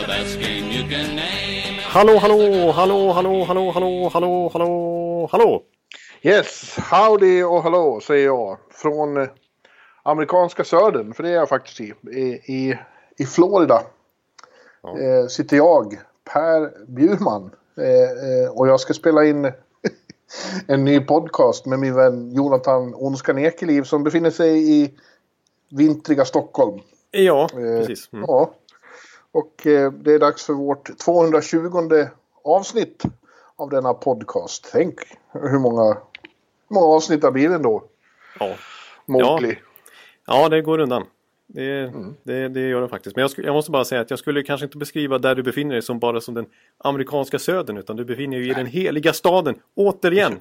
the best game you can name. Hallå, hallå, hallå, hallå, hallå, hallå, hallå, hallå, hallå. Yes, howdy och hallå säger jag. Från eh, amerikanska södern, för det är jag faktiskt i. I, i, Florida eh, sitter jag, Per Bjurman. Eh, eh, och jag ska spela in en ny podcast med min vän Jonathan Ondskan Ekeliv som befinner sig i vintriga Stockholm. Ja, Eh, precis. Mm. Ja. Och eh, det är dags för vårt 220 avsnitt av denna podcast. Tänk hur många, hur många avsnitt det blir ändå. Ja. Mowgli. ja, det går undan. Det, Mm. det, det gör det faktiskt. Men jag, jag måste bara säga att jag skulle kanske inte beskriva där du befinner dig som bara som den amerikanska södern. Utan du befinner dig i den heliga staden. Återigen.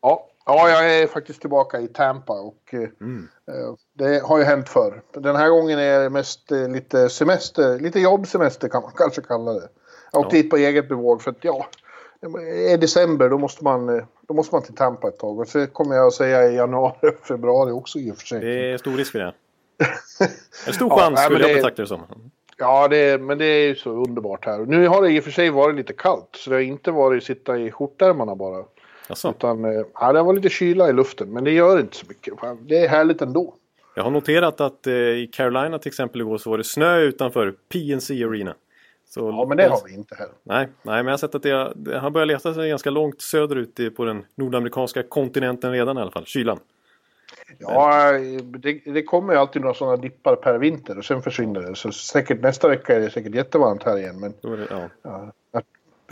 Ja, ja, jag är faktiskt tillbaka i Tampa och eh, Mm. eh, det har ju hänt förr. Den här gången är det mest eh, lite semester, lite jobbsemester kan man kanske kalla det. Jag åkte Ja. dit på eget bevåg för att ja, i december då måste man, då måste man till Tampa ett tag. Och så kommer jag att säga i januari och februari också i och för sig. Det är stor risk för det. En stor Ja, chans men skulle jag betrakta det som. Ja, det är, men det är ju så underbart här. Nu har det i och för sig varit lite kallt så det har inte varit sitta i skjortärmarna bara. Alltså, Utan eh, ja, det var lite kyla i luften men det gör inte så mycket. Det är härligt ändå. jag har noterat att eh, i Carolina till exempel igår så var det snö utanför PNC Arena. Så, Ja, men det har vi inte här. Nej, nej, men jag har sett att det, det, han börjar leta sig ganska långt söderut på den nordamerikanska kontinenten redan i alla fall. Kylan. Ja, det, det kommer ju alltid några sådana dippar per vinter och sen försvinner det. Så säkert nästa vecka är det säkert jättevarmt här igen. Men det, ja. ja,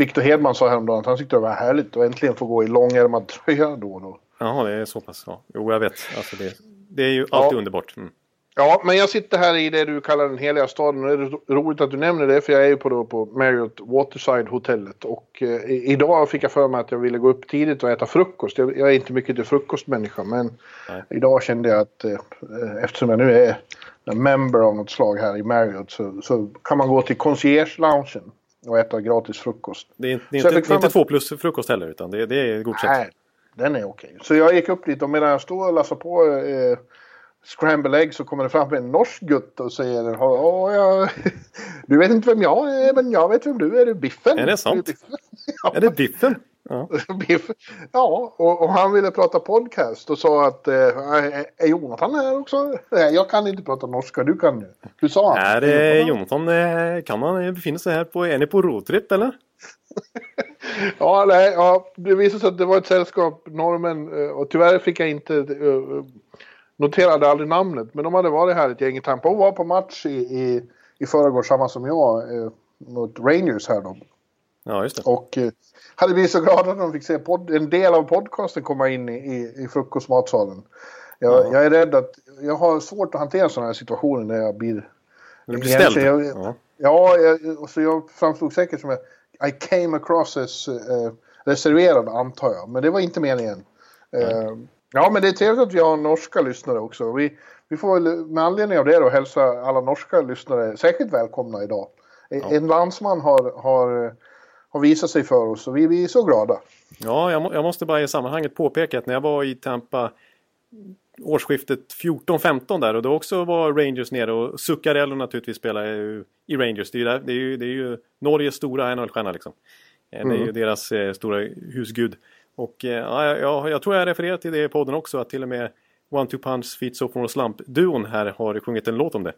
Victor Hedman sa häromdagen att han tyckte det var härligt att äntligen få gå i långärmad tröja då och då. Jaha, det är så pass. Ja. Jo, jag vet. Alltså det, det är ju alltid Ja. underbart. Mm. Ja, men jag sitter här i det du kallar den heliga staden och det är ro- roligt att du nämner det för jag är ju på, då på Marriott Waterside hotellet och eh, idag fick jag för mig att jag ville gå upp tidigt och äta frukost. Jag, jag är inte mycket till frukostmänniska men Nej. idag kände jag att eh, eftersom jag nu är en member av något slag här i Marriott så, så kan man gå till concierge-loungen och äta gratis frukost. Det är, inte- det är jag inte, fick det är inte fram två plus frukost heller, utan det, det är godkänt. Nej, den är okej. Så jag gick upp dit och medan jag stod och lassade på eh, scramble egg så kommer det fram en norsk gutt och säger "Ja, ja, Du vet inte vem jag är men jag vet vem du är. Du är Biffen. Är det sant? Du är Biffen. Ja, Är det biffen? Ja. Ja och, och han ville prata podcast och sa att eh, är Jonathan här också? Nej, jag kan inte prata norska, du kan nu. Hur sa han? Är det Jonathan? eh, Kan han eh, befinna sig här på... Är ni på roadtrip eller? Ja, nej, ja, det visade sig att det var ett sällskap norrmän eh, och tyvärr fick jag inte uh, noterade aldrig namnet. Men de hade varit här ett gäng i Tampa och var på match i, i, i förrgår samma som jag eh, mot Rangers här då. Ja, just det. Och eh, hade blivit så glada att de fick se pod- en del av podcasten komma in i, i, i frukostmatsalen. Jag, Ja. jag är rädd att jag har svårt att hantera sådana här situationer när jag blir... Du blir ställd. Jag, Ja. Ja, jag, så jag framstod säkert som att I came across as eh, reserverad antar jag. Men det var inte meningen. Eh, ja, men det är trevligt att vi har norska lyssnare också. Vi, vi får väl med anledning av det då hälsa alla norska lyssnare särskilt välkomna idag. Eh, En landsman har, har, har visat sig för oss och vi, vi är så glada. Ja, jag, må, jag måste bara i sammanhanget påpeka att när jag var i Tampa årsskiftet 14-15 där och då också var Rangers nere och Zuccarello naturligtvis spelar ju i Rangers. Det är ju, där- det är ju, det är ju Norges stora NHL-stjärna liksom. Eh, Det är ju deras eh, stora husgud. Och eh, ja, jag, jag tror jag refererar till det i podden också att till och med One Two Punch Feet Sophomore Slump-duon här har sjungit en låt om det.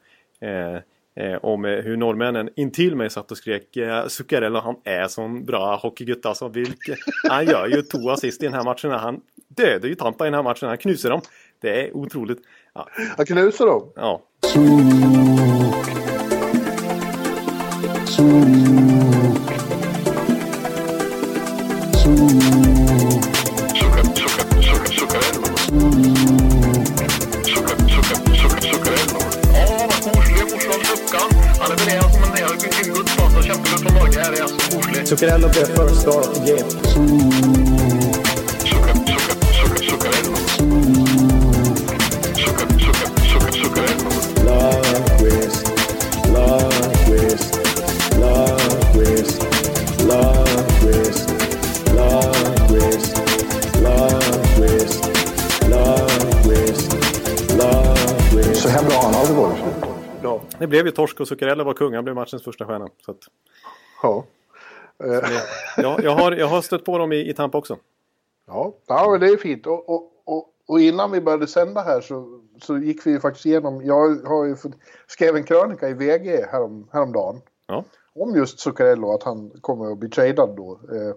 Eh, eh, om hur norrmännen intill mig satt och skrek eh, Zuccarello han är sån bra hockeygutt alltså. Vilke, han gör ju två assist i den här matchen. Han dödade ju Tampa i den här matchen. Han knusar dem. Det är otroligt. Ja, Jag knusar dem. ja. Han är väl det. som en del av Guds ingått och Jag kämpar från Norge här. Jag är så koselig. Zuccarello blev first star of the game. Ja, det blev ju torsk och Zuccarello var kung. Han blev matchens första stjärna. Så att, Ja. ja, jag, har, jag har stött på dem i, i Tampa också. Ja, ja men det är fint. Och, och, och, och innan vi började sända här så, så gick vi ju faktiskt igenom, jag har ju fått, skrev en krönika i VG härom, häromdagen. Ja. Om just Zuccarello, att han kommer att bli tradad då. Eh,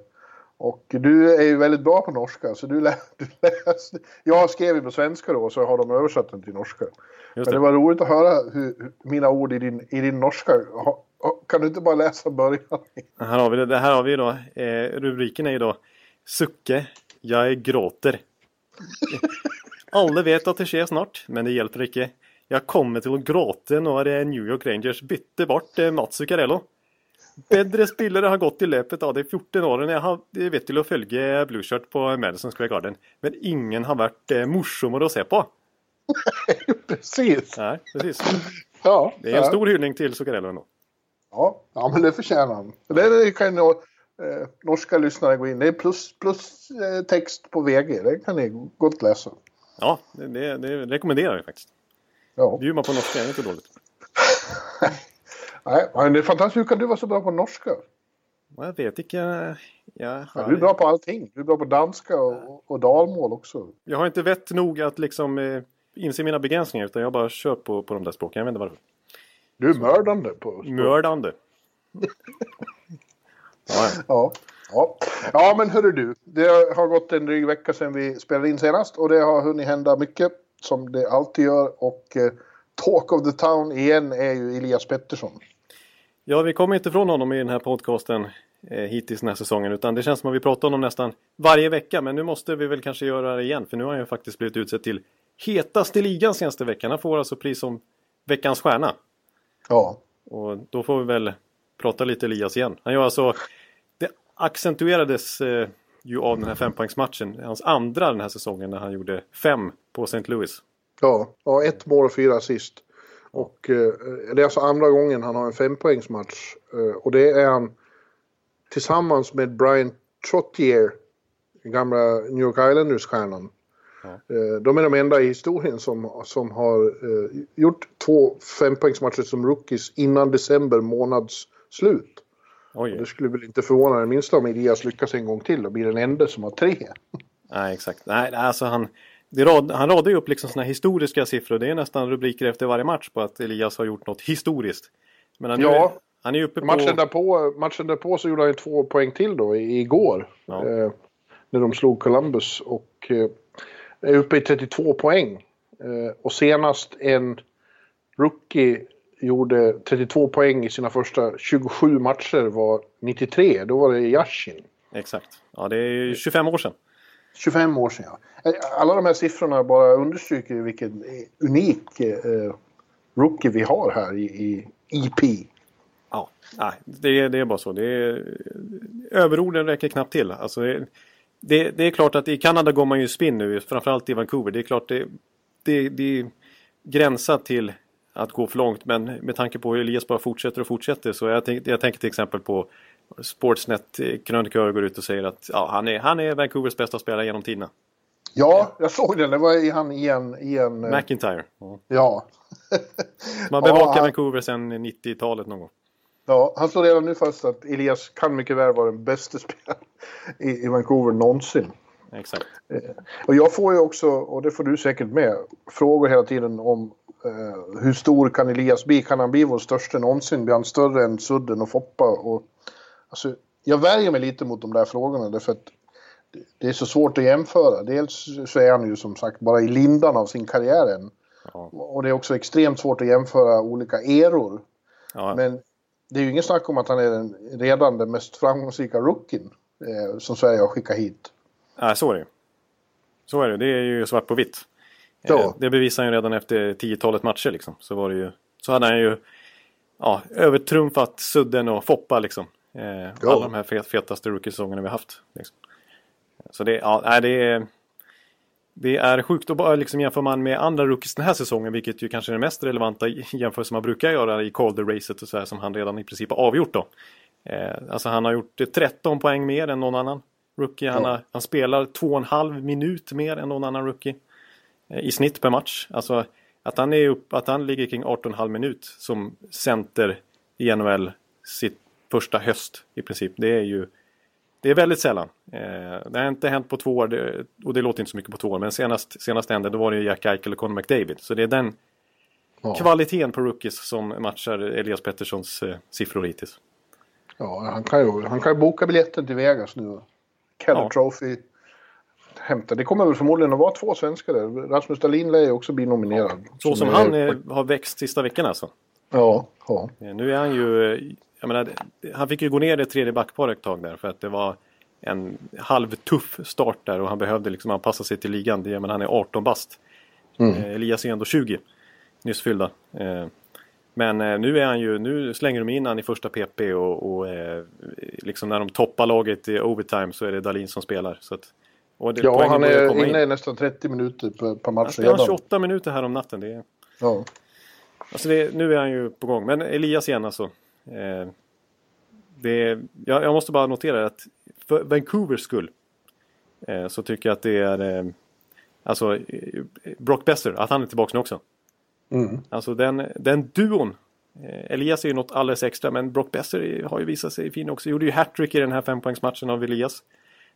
och du är ju väldigt bra på norska, så du, lä, du läste. Jag skrev ju på svenska då, så har de översatt den till norska. Just Men det. det var roligt att höra hur, mina ord i din, i din norska. Ha, ha, kan du inte bara läsa början? Här har vi det. det här har vi då. Eh, rubriken är ju då Sucke, jag gråter. Alle vet att det sker snart, men det hjälper inte. Jag kommer till att gråta när New York Rangers bytte bort eh, Mats Zuccarello. Bättre spelare har gått i löpet av de 14 åren jag har vet till att följa Blue Shirt på Madison Square Garden. Men ingen har varit eh, morsommare att se på. Precis. Nej, precis. Ja, Det är en stor hyllning till Zuccarello ändå. Ja, ja men det förtjänar han. Det kan ju eh, norska lyssnare gå in. Det är plus, plus eh, text på VG. Det kan ni gott läsa. Ja, det, det, det rekommenderar vi faktiskt. Ja. Bjuder man på norska är det inte dåligt. Nej, men det är fantastiskt. Hur kan du vara så bra på norska? Jag vet inte. Jag, Ja, har, du är bra på allting. Du är bra på danska och, och dalmål också. jag har inte vett nog att liksom eh, inse mina begränsningar utan jag bara kör på, på de där språken. Jag vet inte varför. Du är mördande på Mördande. Ja, ja. Ja. Ja. ja, men hörru du. Det har gått en dryg vecka sedan vi spelade in senast och det har hunnit hända mycket som det alltid gör. Och eh, Talk of the Town igen är ju Elias Pettersson. Ja, vi kommer inte ifrån honom i den här podcasten eh, hittills den här säsongen. Utan det känns som att vi pratar om honom nästan varje vecka. Men nu måste vi väl kanske göra det igen. För nu har han ju faktiskt blivit utsedd till hetaste ligan senaste veckan. Han får alltså pris som veckans stjärna. Ja. Och då får vi väl prata lite Elias igen. Han gör alltså... Det accentuerades eh, ju av den här fempoängsmatchen. Hans andra den här säsongen när han gjorde fem på St. Louis. Ja, ja ett mål och fyra assist. Och eh, det är alltså andra gången han har en fempoängsmatch. Eh, och det är han tillsammans med Brian Trottier, den gamla New York Islanders-stjärnan. Ja. Eh, de är de enda i historien som, som har eh, gjort två fempoängsmatcher som rookies innan december månads slut. Det skulle väl inte förvåna det minsta om Elias lyckas en gång till och blir den enda som har tre. nej exakt. Nej, alltså han... Rad, han radar ju upp liksom såna här historiska siffror. Det är nästan rubriker efter varje match på att Elias har gjort något historiskt. Men han, Ja. är, han är uppe på... Matchen därpå, matchen därpå så gjorde han ju två poäng till då igår. Ja. Eh, när de slog Columbus och eh, är uppe i 32 poäng. Eh, och senast en rookie gjorde 32 poäng i sina första 27 matcher var 93. Då var det Yashin. Exakt. Ja, det är ju 25 år sedan. 25 år sedan ja. Eh, alla de här siffrorna bara understryker vilken eh, unik eh, rookie vi har här i, i EP. Ja, nej, det, är- det är bara så. Det är, överorden räcker knappt till. Alltså, det, det, det är klart att i Kanada går man ju spinn nu, framförallt i Vancouver. Det är klart det, det, det är gränsat till att gå för långt. Men med tanke på hur Elias bara fortsätter och fortsätter så jag, tänk, jag tänker till exempel på Sportsnet-krönikör går ut och säger att ja, han, är, han är Vancouvers bästa spelare genom tiderna. Ja, jag såg den. Det var i han i en... I en eh, McIntyre. Ja. ja. Man Ja, bevakar han- Vancouver sedan 90-talet någon gång. Ja, han slår redan nu fast att Elias kan mycket väl vara den bästa spelaren i, i Vancouver någonsin. Exakt. Och jag får ju också, och det får du säkert med, frågor hela tiden om eh, hur stor kan Elias bli? Kan han bli vår största någonsin? Blir han större än Sudden och Foppa? Och, alltså, jag värjer mig lite mot de där frågorna därför att det- är så svårt att jämföra. Dels så är han ju som sagt bara i lindan av sin karriär än. Ja. Och det är också extremt svårt att jämföra olika eror. Ja, Men det är ju ingen snack om att han är den, redan den mest framgångsrika rookien eh, som Sverige har skickat hit. Nej, så är det ju. Så är det. Det är ju svart på vitt. Ja. Eh, Det bevisar han ju redan efter tiotalet matcher liksom. Så var det ju. Så hade han ju ja, övertrumfat Sudden och Foppa liksom. Eh, alla de här fetaste rookie-säsongerna vi haft. Liksom. Så det, ja, det är... Det är sjukt att bara liksom jämför man med andra rookies den här säsongen, vilket ju kanske är det mest relevanta jämförelse man brukar göra i Calder-racet och så här, som han redan i princip har avgjort då. Eh, alltså han har gjort 13 poäng mer än någon annan rookie. Han, har, han spelar 2,5 minut mer än någon annan rookie eh, i snitt per match. Alltså att han, är upp, att han ligger kring 18,5 minut som center i NHL sitt första höst i princip. Det är ju det är väldigt sällan. Eh, det har inte hänt på två år det, och det låter inte så mycket på två år men senast, senast hände då var det Jack Eichel och Conor McDavid. Så det är den ja. kvaliteten på rookies som matchar Elias Petterssons eh, siffror hittills. Ja, han kan ju, han kan ju boka biljetten till Vegas nu. Keller ja. Trophy hämta. Det kommer väl förmodligen att vara två svenskar där. Rasmus Dahlin lär ju också bli nominerad. Ja. Så som, som han är, har växt sista veckan alltså? Ja, ja. Eh, nu är han ju... Jag menar, han fick ju gå ner i tredje backpar ett tag där för att det var en halvtuff start där och han behövde liksom anpassa sig till ligan. Det, men han är 18 bast. Mm. Eh, Elias är ändå 20. Nyss fyllda. Eh, men nu är han ju, nu slänger de in han i första PP och, och liksom när de toppar laget i overtime så är det Dalin som spelar. Så att, det, ja, han är inne i nästan 30 minuter per, per match redan. Han spelar 28 minuter här om natten. Det är... Ja. Alltså det, nu är han ju på gång. Men Elias igen alltså. Eh, det, jag, jag, måste bara notera att för Vancouvers skull eh, så tycker jag att det är eh, alltså Brock Besser, att han är tillbaka nu också. Mm. Alltså den, den duon. Eh, Elias är ju något alldeles extra men Brock Besser har ju visat sig fin också. Gjorde ju hattrick i den här fempoängsmatchen av Elias.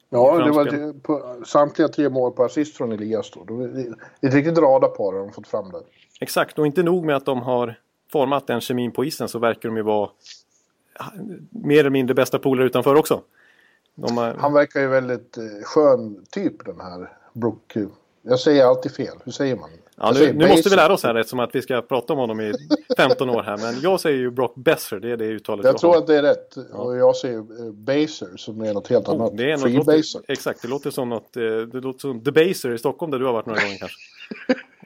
Ja, det var på, samtliga tre mål på assist från Elias då. Det är ett riktigt radarpar har de fått fram där. Exakt, och inte nog med att de har format den kemin på isen så verkar de ju vara mer eller mindre bästa polare utanför också. Har... Han verkar ju väldigt eh, skön typ den här Brook. Jag säger alltid fel, hur säger man? Ja, nu, nu måste vi lära oss här eftersom att vi ska prata om honom i 15 år här. Men jag säger ju Brock Besser, det är det uttalet jag tror att det är rätt. Ja. Och jag säger uh, Baser som är något helt oh, annat. Det är något, Baser. Exakt, det låter som något, eh, det låter som The Baser i Stockholm där du har varit några gånger kanske.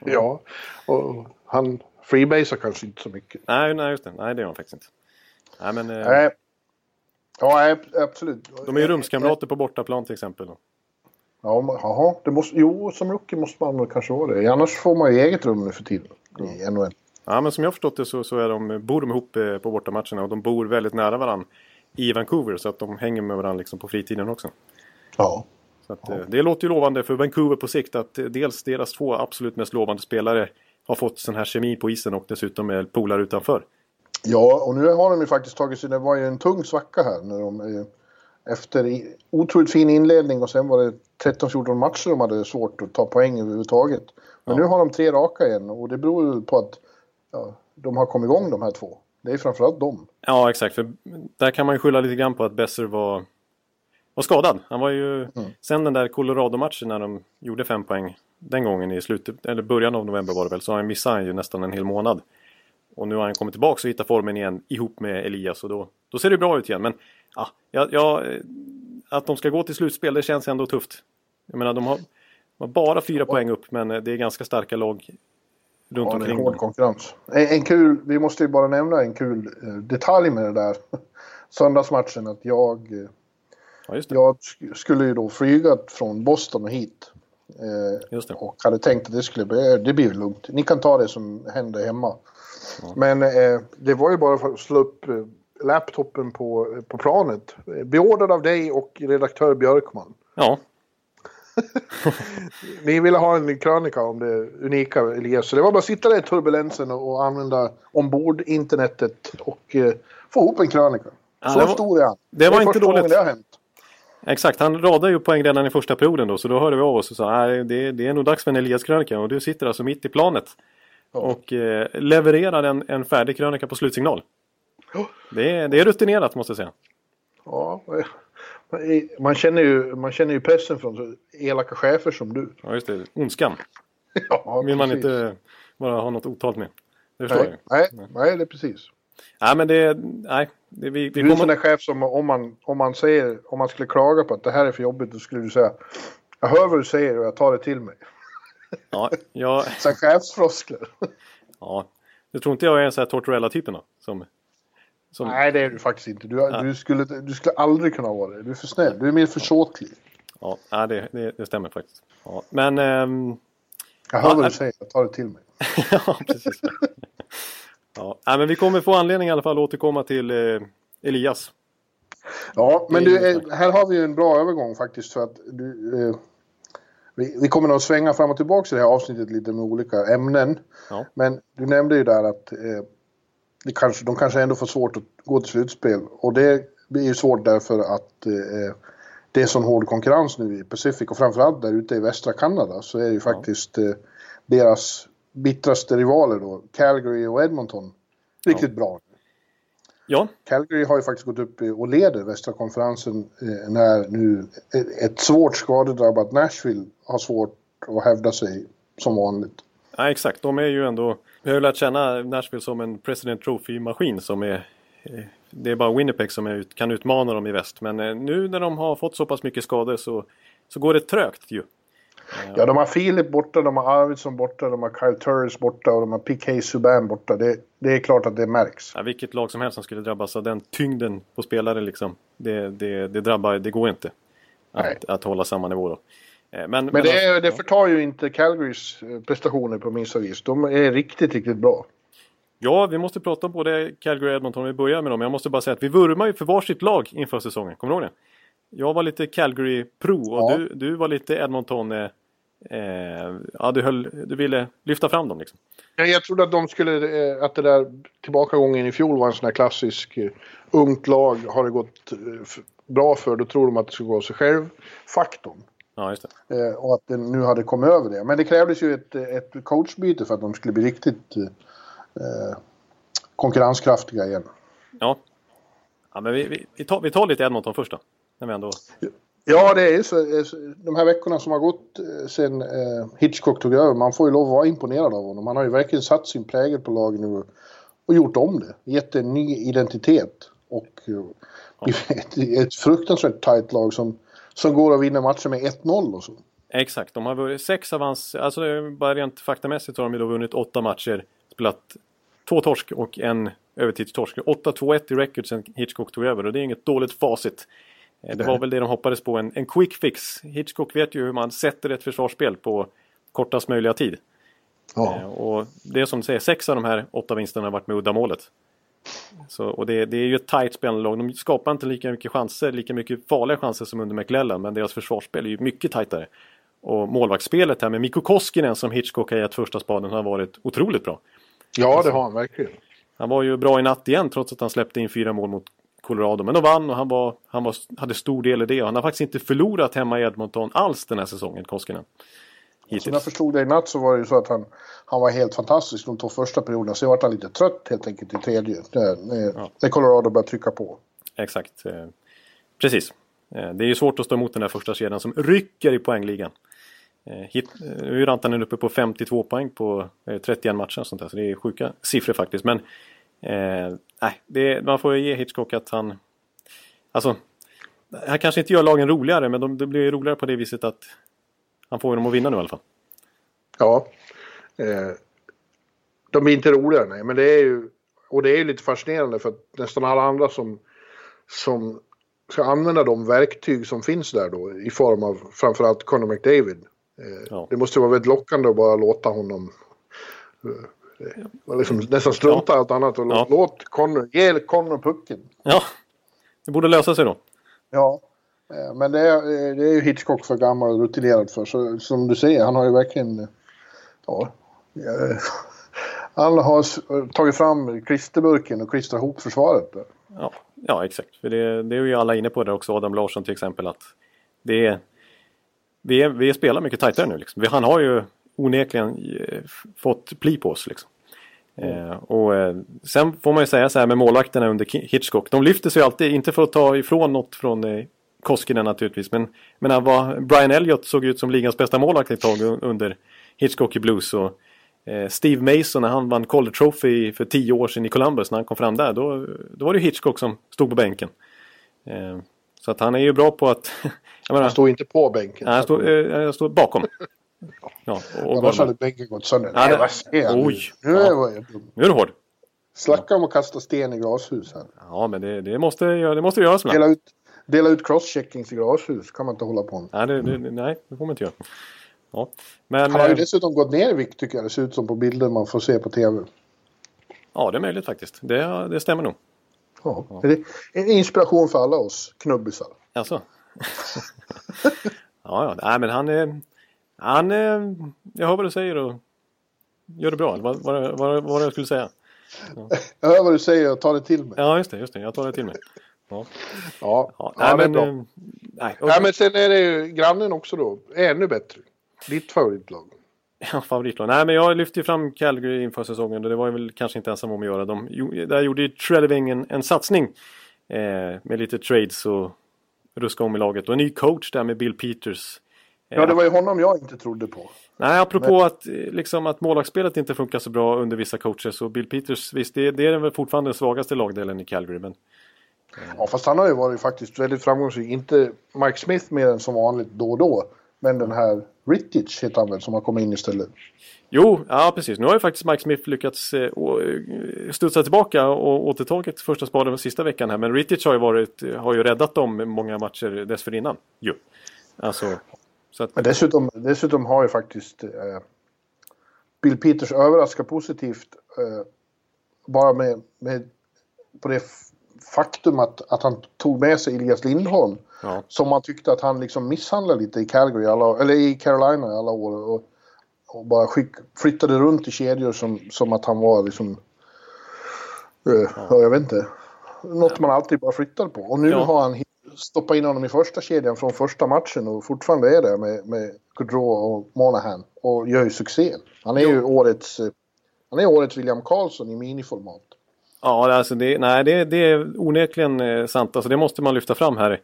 ja, och han freebasar kanske inte så mycket. Nej, nej just det. Nej, det gör han faktiskt inte. Nej, men... Eh, nej. Ja, absolut. De är ju rumskamrater på bortaplan till exempel. Ja, jaha. Det måste, jo, som rookie måste man kanske vara det. Annars får man ju eget rum nu för tiden i NHL. Ja, men som jag har förstått det så, så är de, bor de ihop eh, på bortamatcherna och de bor väldigt nära varandra i Vancouver så att de hänger med varandra liksom på fritiden också. Ja. Så att, ja. Eh, det låter ju lovande för Vancouver på sikt att eh, dels deras två absolut mest lovande spelare har fått sån här kemi på isen och dessutom är polare utanför. Ja, och nu har de ju faktiskt tagit sig, det var ju en tung svacka här när de efter otroligt fin inledning och sen var det 13-14 matcher de hade svårt att ta poäng överhuvudtaget. Men ja. nu har de tre raka igen och det beror på att ja, de har kommit igång de här två. Det är framförallt dem. Ja, exakt. För där kan man ju skylla lite grann på att Besser var, var skadad. Han var ju... Mm. Sen den där Colorado-matchen när de gjorde fem poäng den gången i slutet, eller början av november var det väl, så han missade han ju nästan en hel månad. Och nu har han kommit tillbaka och hittat formen igen ihop med Elias och då, då ser det bra ut igen. Men ja, ja, ja, att de ska gå till slutspel det känns ändå tufft. Jag menar de har, de har bara fyra poäng upp men det är ganska starka lag runt ja, omkring. Det är hård konkurrens. En, en, kul, vi måste ju bara nämna en kul eh, detalj med det där söndagsmatchen att jag eh, ja, jag skulle ju då flyga från Boston och hit. Eh, och hade tänkt att det skulle bli, det blir lugnt. Ni kan ta det som händer hemma. Ja. Men eh, det var ju bara för att slå upp eh, laptopen på, på planet. Beordrad av dig och redaktör Björkman. Ja. Ni ville ha en krönika om det unika Elias. Så det var bara att sitta där i turbulensen och, använda ombord internetet och eh, få ihop en krönika. Ja, så var, stor är han. Det var det inte dåligt. Det har hänt. Exakt, han radade ju poäng redan i första perioden då. Så då hörde vi av oss och sa att det, det är nog dags för en Elias-krönika. Och du sitter alltså mitt i planet. Ja. Och eh, levererar en, en färdig krönika på slutsignal. Det är, det är rutinerat måste jag säga. Ja, man känner ju, man känner ju pressen från elaka chefer som du. Ja, just det. Ondskan. ja, vill man inte bara ha något otalt med. Det förstår nej, jag. Nej, nej, det är precis. Nej, men det... Nej, det, vi, vi du är en sån där chef som om man, om man säger, om man skulle klaga på att det här är för jobbigt, då skulle du säga jag hör vad du säger och jag tar det till mig. Ja, jag... Så chefsfloskler. ja, jag tror inte jag är en sån här Tortorella-typen då, som Som, Nej, det är du faktiskt inte. Du, du, skulle, du skulle aldrig kunna vara det. Du är för snäll. Du är mer försåtlig. ja, nej, det, det, det stämmer faktiskt. Ja, men... ehm, Jag hör Ja, vad du säger. Jag tar det till mig. ja, precis. Ja, men vi kommer få anledning i alla fall att återkomma till eh, Elias. Ja, men Det du, eh, här har vi ju en bra övergång faktiskt. För att du, eh, vi, vi kommer nog svänga fram och tillbaka i det här avsnittet lite med olika ämnen. Ja. Men du nämnde ju där att det kanske, de kanske ändå får svårt att gå till slutspel. Och det blir ju svårt därför att det är sån hård konkurrens nu i Pacific och framförallt där ute i västra Kanada så är ju faktiskt eh, deras bittraste rivaler då, Calgary och Edmonton, riktigt bra. Ja, Calgary har ju faktiskt gått upp och leder västra konferensen eh, när nu ett svårt skadedrabbat Nashville har svårt att hävda sig som vanligt. ja, exakt. De är ju ändå... Vi har ju lärt känna Nashville som en President Trophy-maskin som är... Det är bara Winnipeg som ut- kan utmana dem i väst. Men eh, nu när de har fått så pass mycket skador så, så går det trögt ju. Ja, de har Filip borta, de har Arvidsson borta, de har Kyle Turris borta och de har PK Subban borta. Det, det är klart att det märks. Ja, vilket lag som helst som skulle drabbas av den tyngden på spelare liksom. Det, det, det drabbar, det går inte. Nej. Att, att hålla samma nivå då. Eh, Men, Men det, är, alltså- det förtar ju inte Calgarys eh, prestationer på minsta vis. De är riktigt, riktigt bra. Ja, vi måste prata om både Calgary och Edmonton. Vi börjar med dem. Jag måste bara säga att vi vurmar ju för varsitt lag inför säsongen. Kommer du ihåg det? Jag var lite Calgary Pro och Ja. du, du var lite Edmonton... Eh, ja, du, höll, du ville lyfta fram dem liksom. Ja, Jag trodde att de skulle, eh, att det där tillbakagången i fjol var en sån här klassisk eh, ungt lag. Har det gått eh, bra för, då tror de att det ska gå av sig själv-faktorn. Ja, just det. Och att den nu hade kommit över det. Men det krävdes ju ett, ett coachbyte för att de skulle bli riktigt konkurrenskraftiga igen. Ja. ja men vi, vi, vi, tar, vi tar lite Edmonton först då. När vi ändå... Ja, det är så. eh, så- De här veckorna som har gått eh, sen eh, Hitchcock tog över, man får ju lov att vara imponerad av honom. Han har ju verkligen satt sin prägel på laget nu och, och gjort om det. Gett en ny identitet. Och ett, ett fruktansvärt tajt lag som, som går att vinna matcher med 1-0 och så. Exakt, de har vunnit sex av hans... Alltså bara rent faktamässigt har de ju då vunnit åtta matcher. Spelat två torsk och en övertidstorsk. 8-2-1 i record sen Hitchcock tog över och det är inget dåligt facit. Det var väl det de hoppades på, en, en quick fix. Hitchcock vet ju hur man sätter ett försvarsspel på kortast möjliga tid. Eh, Och det är som du säger, sex av de här åtta vinsterna har varit med uddamålet. Så, och det, det är ju ett tight spelande lag. De skapar inte lika mycket chanser, lika mycket farliga chanser som under McLellan. Men deras försvarsspel är ju mycket tajtare. Och målvaktsspelet här med Mikko Koskinen som Hitchcock har gett första spaden har varit otroligt bra. Ja, det har han verkligen. Han var ju bra i natt igen trots att han släppte in fyra mål mot Colorado. Men de vann och han, var, han var, hade stor del i det. Och han har faktiskt inte förlorat hemma i Edmonton alls den här säsongen, Koskinen. Som jag Hittills. förstod det i natt så var det ju så att han, han var helt fantastisk de två första perioderna. Sen var han lite trött helt enkelt i tredje. När, när, när Colorado började trycka på. Exakt. Eh, precis. Eh, det är ju svårt att stå emot den där första kedjan som rycker i poängligan. Hit, eh, nu är Rantanen uppe på 52 poäng på eh, 31 matcher och sånt där. Så det är sjuka siffror faktiskt. Men nej, det, man får ju ge Hitchcock att han... Alltså, han kanske inte gör lagen roligare men de, det blir roligare på det viset att han får dem att vinna nu i alla fall. Ja. Eh, de blir inte roligare, nej. Men det är ju... Och det är ju lite fascinerande för att nästan alla andra som, som ska använda de verktyg som finns där då i form av framförallt Conor McDavid. Eh, Ja. Det måste vara väldigt lockande att bara låta honom eh, eh, liksom nästan strunta i allt annat och Ja. låt Connor, ge Connor pucken. Ja, det borde lösa sig då. Ja, eh, men det är, eh, det är ju Hitchcock för gammal och rutinerad för. Så, som du säger, han har ju verkligen... eh, Ja, han har tagit fram klisterburken och klistrat ihop försvaret. Ja, ja exakt. För det, det är ju alla inne på det också. Adam Larsson till exempel. att det är, vi, är, vi spelar mycket tajtare nu. Liksom. Han har ju onekligen eh, fått pli på oss. Liksom. Eh, och, eh, sen får man ju säga så här med målvakterna under Hitchcock. De lyfter sig alltid, inte för att ta ifrån något från eh, Koskinen naturligtvis. Men, men han var, Brian Elliott såg ut som ligans bästa målvakt ett tag un- under Hitchcock i Blues. Och, eh, Steve Mason när han vann Calder Trophy för tio år sedan i Columbus när han kom fram där. Då, då var det Hitchcock som stod på bänken. Eh, så att han är ju bra på att... jag menar, Han står inte på bänken. Nej, jag står, eh, jag står bakom. Ja, och, Annars hade bänken gått sönder. Ja, Nej, det- vad? Oj. Nu Ja. jag dum. Nu är du hård. Slacka om att kasta sten i glashus här. Ja, men det, det måste, det måste göras Dela ut, dela ut crosscheckings i glashus kan man inte hålla på med. Nej, det, det, nej, det får man inte göra. Ja. Men, Han har ju eh, dessutom gått ner i vikt tycker jag. Det ser ut som på bilder man får se på TV. Ja, det är möjligt faktiskt. Det, det stämmer nog. Ja. Det är en inspiration för alla oss knubbisar. Alltså. ja, ja. Nej, men han är... Han är... Jag hör vad du säger och gör det bra. Vad, vad, vad, vad jag skulle säga. Jag hör vad du säger och tar det till mig. Ja, just det. Just det. Jag tar det till mig. Ja. Ja, Ja, ja, nej, är men... bra. eh, Nej, Ja, men sen är det ju grannen också då. Ännu bättre. Ditt favoritlag. Ja, favoritlag. Nej, men jag lyfte ju fram Calgary inför säsongen och det var jag väl kanske inte ensam om att göra. De, där gjorde ju Treleving en, en satsning eh, med lite trades och ruska om i laget. Och en ny coach där med Bill Peters. Eh, Ja, det var ju honom jag inte trodde på. Nej, apropå att, eh, liksom, att målvaktsspelet inte funkar så bra under vissa coacher så Bill Peters, visst det, det är väl fortfarande den svagaste lagdelen i Calgary. Men Ja, fast han har ju varit faktiskt väldigt framgångsrik. Inte Mike Smith mer än som vanligt då och då. Men den här Rittich heter han väl som har kommit in istället. Jo, ja precis. Nu har ju faktiskt Mike Smith lyckats eh, eh, studsa tillbaka och återtagit första spaden sista veckan här. Men Rittich har ju, varit, har ju räddat dem många matcher dessförinnan. Jo. Alltså, så att, Men dessutom, dessutom har ju faktiskt eh, Bill Peters överraskat positivt eh, bara med, med på det faktum att, att han tog med sig Elias Lindholm. ja. Som man tyckte att han liksom misshandlade lite i Calgary, alla, eller i Carolina i alla år. Och, och bara skick, flyttade runt i kedjor som, som att han var liksom... Uh, ja. Jag vet inte. Något man alltid bara flyttar på. Och nu Ja. har han hit- stoppat in honom i första kedjan från första matchen och fortfarande är det med, med Gaudreau och Monahan. Och gör ju succé. Han är ju årets... Han är årets William Karlsson i miniformat. Ja, alltså det, nej, det, det är onekligen eh, sant. Alltså det måste man lyfta fram här.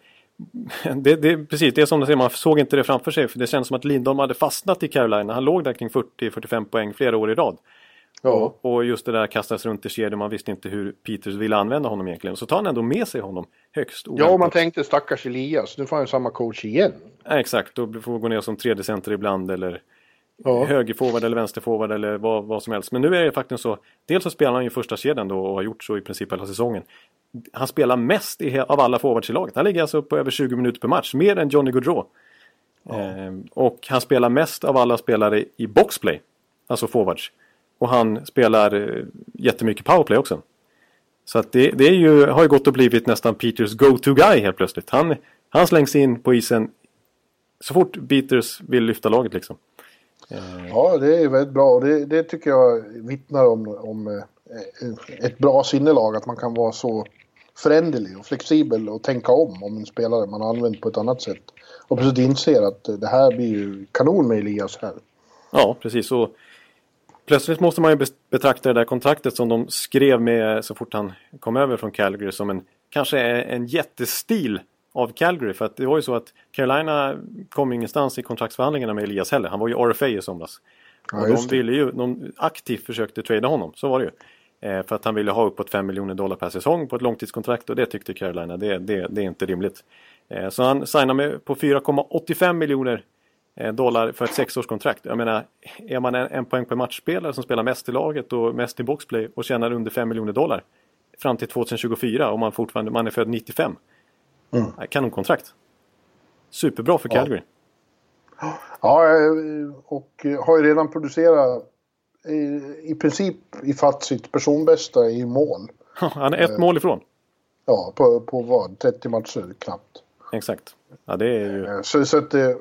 Det, det, precis, det är som du säger, man såg inte det framför sig. För det känns som att Lindholm hade fastnat i Carolina. Han låg där kring 40-45 poäng flera år i rad. Ja. Och, och just det där kastas runt i kedjor. Man visste inte hur Peters ville använda honom egentligen. Så tar han ändå med sig honom högst Ja, oväntat. och man tänkte stackars Elias. Nu får han samma coach igen. Ja, exakt, då får gå ner som tredje center ibland eller Ja. högerforward eller vänsterforward eller vad, vad som helst. Men nu är det faktiskt så. Dels så spelar han ju första kedjan då och har gjort så i princip hela säsongen. Han spelar mest i, av alla forwards i laget. Han ligger alltså på över 20 minuter per match. Mer än Johnny Gaudreau. Ehm, och han spelar mest av alla spelare i boxplay. Alltså forwards. Och han spelar eh, jättemycket powerplay också. Så att det, det är ju, har ju gått och blivit nästan Peters go-to-guy helt plötsligt. Han, han slängs in på isen så fort Peters vill lyfta laget liksom. Ja, det är väldigt bra det, det tycker jag vittnar om, om eh, ett bra sinnelag. Att man kan vara så föränderlig och flexibel och tänka om om en spelare man har använt på ett annat sätt. Och plötsligt inser att eh, det här blir ju kanon med Elias här. Ja, precis. Och plötsligt måste man ju betrakta det där kontraktet som de skrev med så fort han kom över från Calgary som en kanske en jättestil av Calgary. För att det var ju så att Carolina kom ingenstans i kontraktsförhandlingarna med Elias heller. Han var ju RFA i somras. Ja, och de ville ju, de aktivt försökte trada honom, så var det ju. Eh, för att han ville ha uppåt 5 miljoner dollar per säsong på ett långtidskontrakt och det tyckte Carolina, det, det, det är inte rimligt. Eh, så han signade med på 4,85 miljoner dollar för ett sexårskontrakt. Jag menar, är man en, en poäng per matchspelare som spelar mest i laget och mest i boxplay och tjänar under 5 miljoner dollar fram till 2024 och man fortfarande, man är född 95. Mm. Eh, Kanonkontrakt. Superbra för Ja. Calgary. Ja, eh, och eh, har ju redan producerat eh, i princip i fatt sitt personbästa i mål. Han är ett mål ifrån. Ja, på, på vad? 30 matcher knappt. Exakt. Ja, det är ju... Eh, Så, så att det,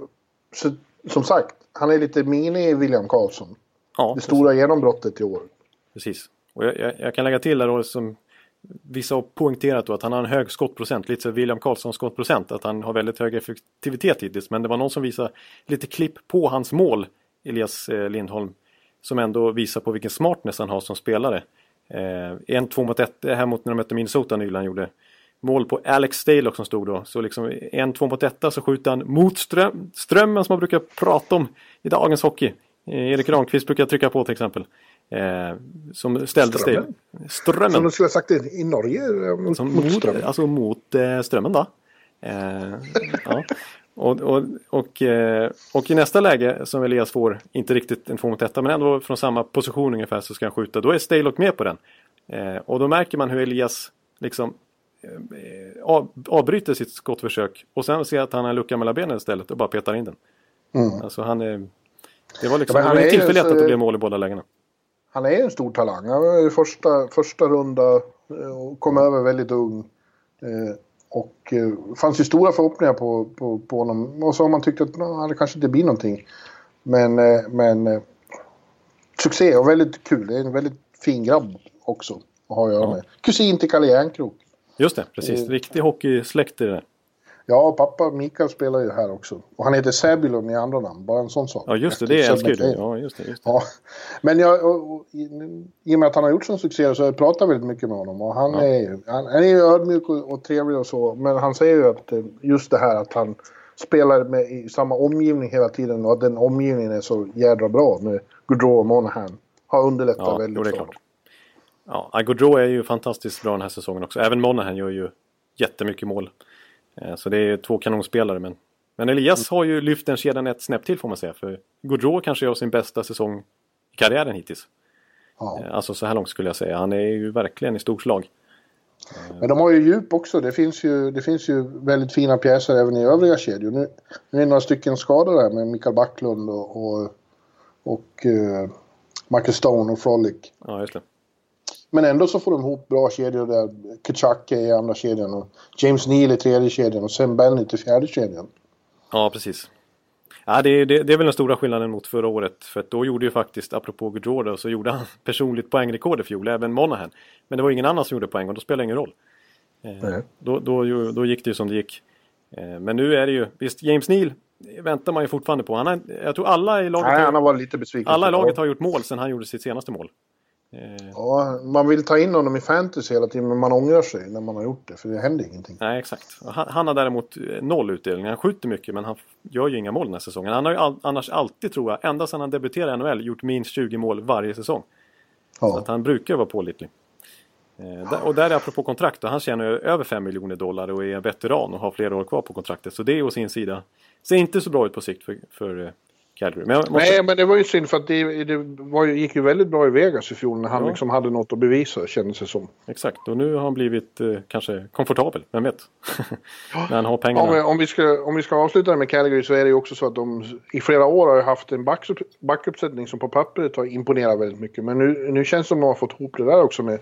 så, som sagt, han är lite mini William Karlsson. Ja, Det stora genombrottet i år. Precis. Och jag, jag, jag kan lägga till där som vissa har poängterat då att han har en hög skottprocent. Lite så William Karlssons skottprocent. Att han har väldigt hög effektivitet hittills. Men det var någon som visade lite klipp på hans mål. Elias eh, Lindholm. Som ändå visar på vilken smartness han har som spelare. Eh, en två mot ett här mot när de mötte Minnesota nyligen gjorde. Mål på Alex Stalock som stod då. Så liksom en två mot etta så skjuter han mot ström, strömmen som man brukar prata om i dagens hockey. Eh, Erik Ramqvist brukar trycka på till exempel. Eh, som ställde Strömmen? Strömmen. Strömmen. Som du skulle ha sagt i Norge. eh, Mot, Som mot mot, Ström. alltså mot eh, strömmen då. Eh, ja. och, och, och, eh, och i nästa läge som Elias får, inte riktigt en två mot etta men ändå från samma position ungefär så ska han skjuta. Då är Stalock med på den. Och då märker man hur Elias liksom avbryter sitt skottförsök och sen ser att han har en lucka mellan benen istället och bara petar in den. Mm. Alltså han är... Det var liksom Ja, det men var han en tillfällighet att det blev mål i båda lägena. Han är en stor talang. Han var i första, första runda eh, och kom över väldigt ung. Eh, Och eh, fanns ju stora förhoppningar på, på, på honom. Och så har man tyckt att "Nå, det kanske inte blir någonting. Men, eh, men eh, succé och väldigt kul. Det är en väldigt fin grabb också att ha att göra med. Kusin till Kalle Järnkrok. Just det, precis. Mm. Riktig hockeysläkt i det. Ja, pappa Mikael spelar ju här också. Och han heter Säbylon i andra namn. Bara en sån sak. Ja, just det. Det älskar ju du. Ja, just det. Just det. Ja, men jag, och, och, i, i och med att han har gjort sån succé så har jag pratat väldigt mycket med honom. Och han, Ja. är, ju- han, han är ju ödmjuk och, och trevlig och så. Men han säger ju att eh, just det här att han spelar med, i samma omgivning hela tiden och att den omgivningen är så jädra bra med Gaudreau och Monahan. Har underlättat Ja, väldigt är för klart. Ja, Gaudreau är ju fantastiskt bra den här säsongen också. Även Monahan gör ju jättemycket mål. Eh, Så det är två kanonspelare. Men, men Elias har ju lyft den kedjan ett snäpp till får man säga. För Gaudreau kanske gör sin bästa säsong i karriären hittills. Ja. Eh, Alltså så här långt skulle jag säga. Han är ju verkligen i storslag. Men de har ju djup också. Det finns ju, det finns ju väldigt fina pjäser även i övriga kedjor. Nu, nu är några stycken skadade här med Mikael Backlund och, och, och eh, Michael Stone och Frolic. Ja, just det. Men ändå så får de ihop bra kedjor där. Kachak är i andra kedjan och James Neal i tredje kedjan och sen Bennett i fjärde kedjan. Ja, precis. Ja, det, är- det, det är väl den stora skillnaden mot förra året. För att då gjorde ju faktiskt, apropå Gaudreau då, så gjorde han personligt poängrekord i fjol, även Monahan. Men det var ingen annan som gjorde poäng och då spelar det ingen roll. Eh, Nej. då, då, då gick det ju som det gick. Eh, men nu är det ju, visst James Neal väntar man ju fortfarande på. Han har, jag tror alla i laget, Nej, han har, varit lite besviken. alla i laget har gjort mål sedan han gjorde sitt senaste mål. Eh, Ja, man vill ta in honom i fantasy hela tiden men man ångrar sig när man har gjort det för det händer ingenting. Nej, exakt. Han, han har däremot eh, noll utdelning. Han skjuter mycket men han gör ju inga mål den här säsongen. Han har ju all, annars alltid, tror jag, ända sedan han debuterade i NHL, gjort minst 20 mål varje säsong. Så Ja. att han brukar vara pålitlig. Eh, och där är apropå kontrakt, och han tjänar ju över 5 miljoner dollar och är en veteran och har flera år kvar på kontraktet. Så det är å sin sida, ser inte så bra ut på sikt för, för Calgary. Men måste, Nej, men det var ju synd för att det, det var, gick ju väldigt bra i Vegas i fjol när han Ja. liksom hade något att bevisa kändes det som. Exakt, och nu har han blivit eh, kanske komfortabel, vem vet? När han har pengarna. Om, vi- om, vi ska, om vi ska avsluta det med Calgary så är det ju också så att de i flera år har haft en backup, backuppsättning som på pappret har imponerat väldigt mycket. Men nu, nu känns det som att de har fått ihop det där också med,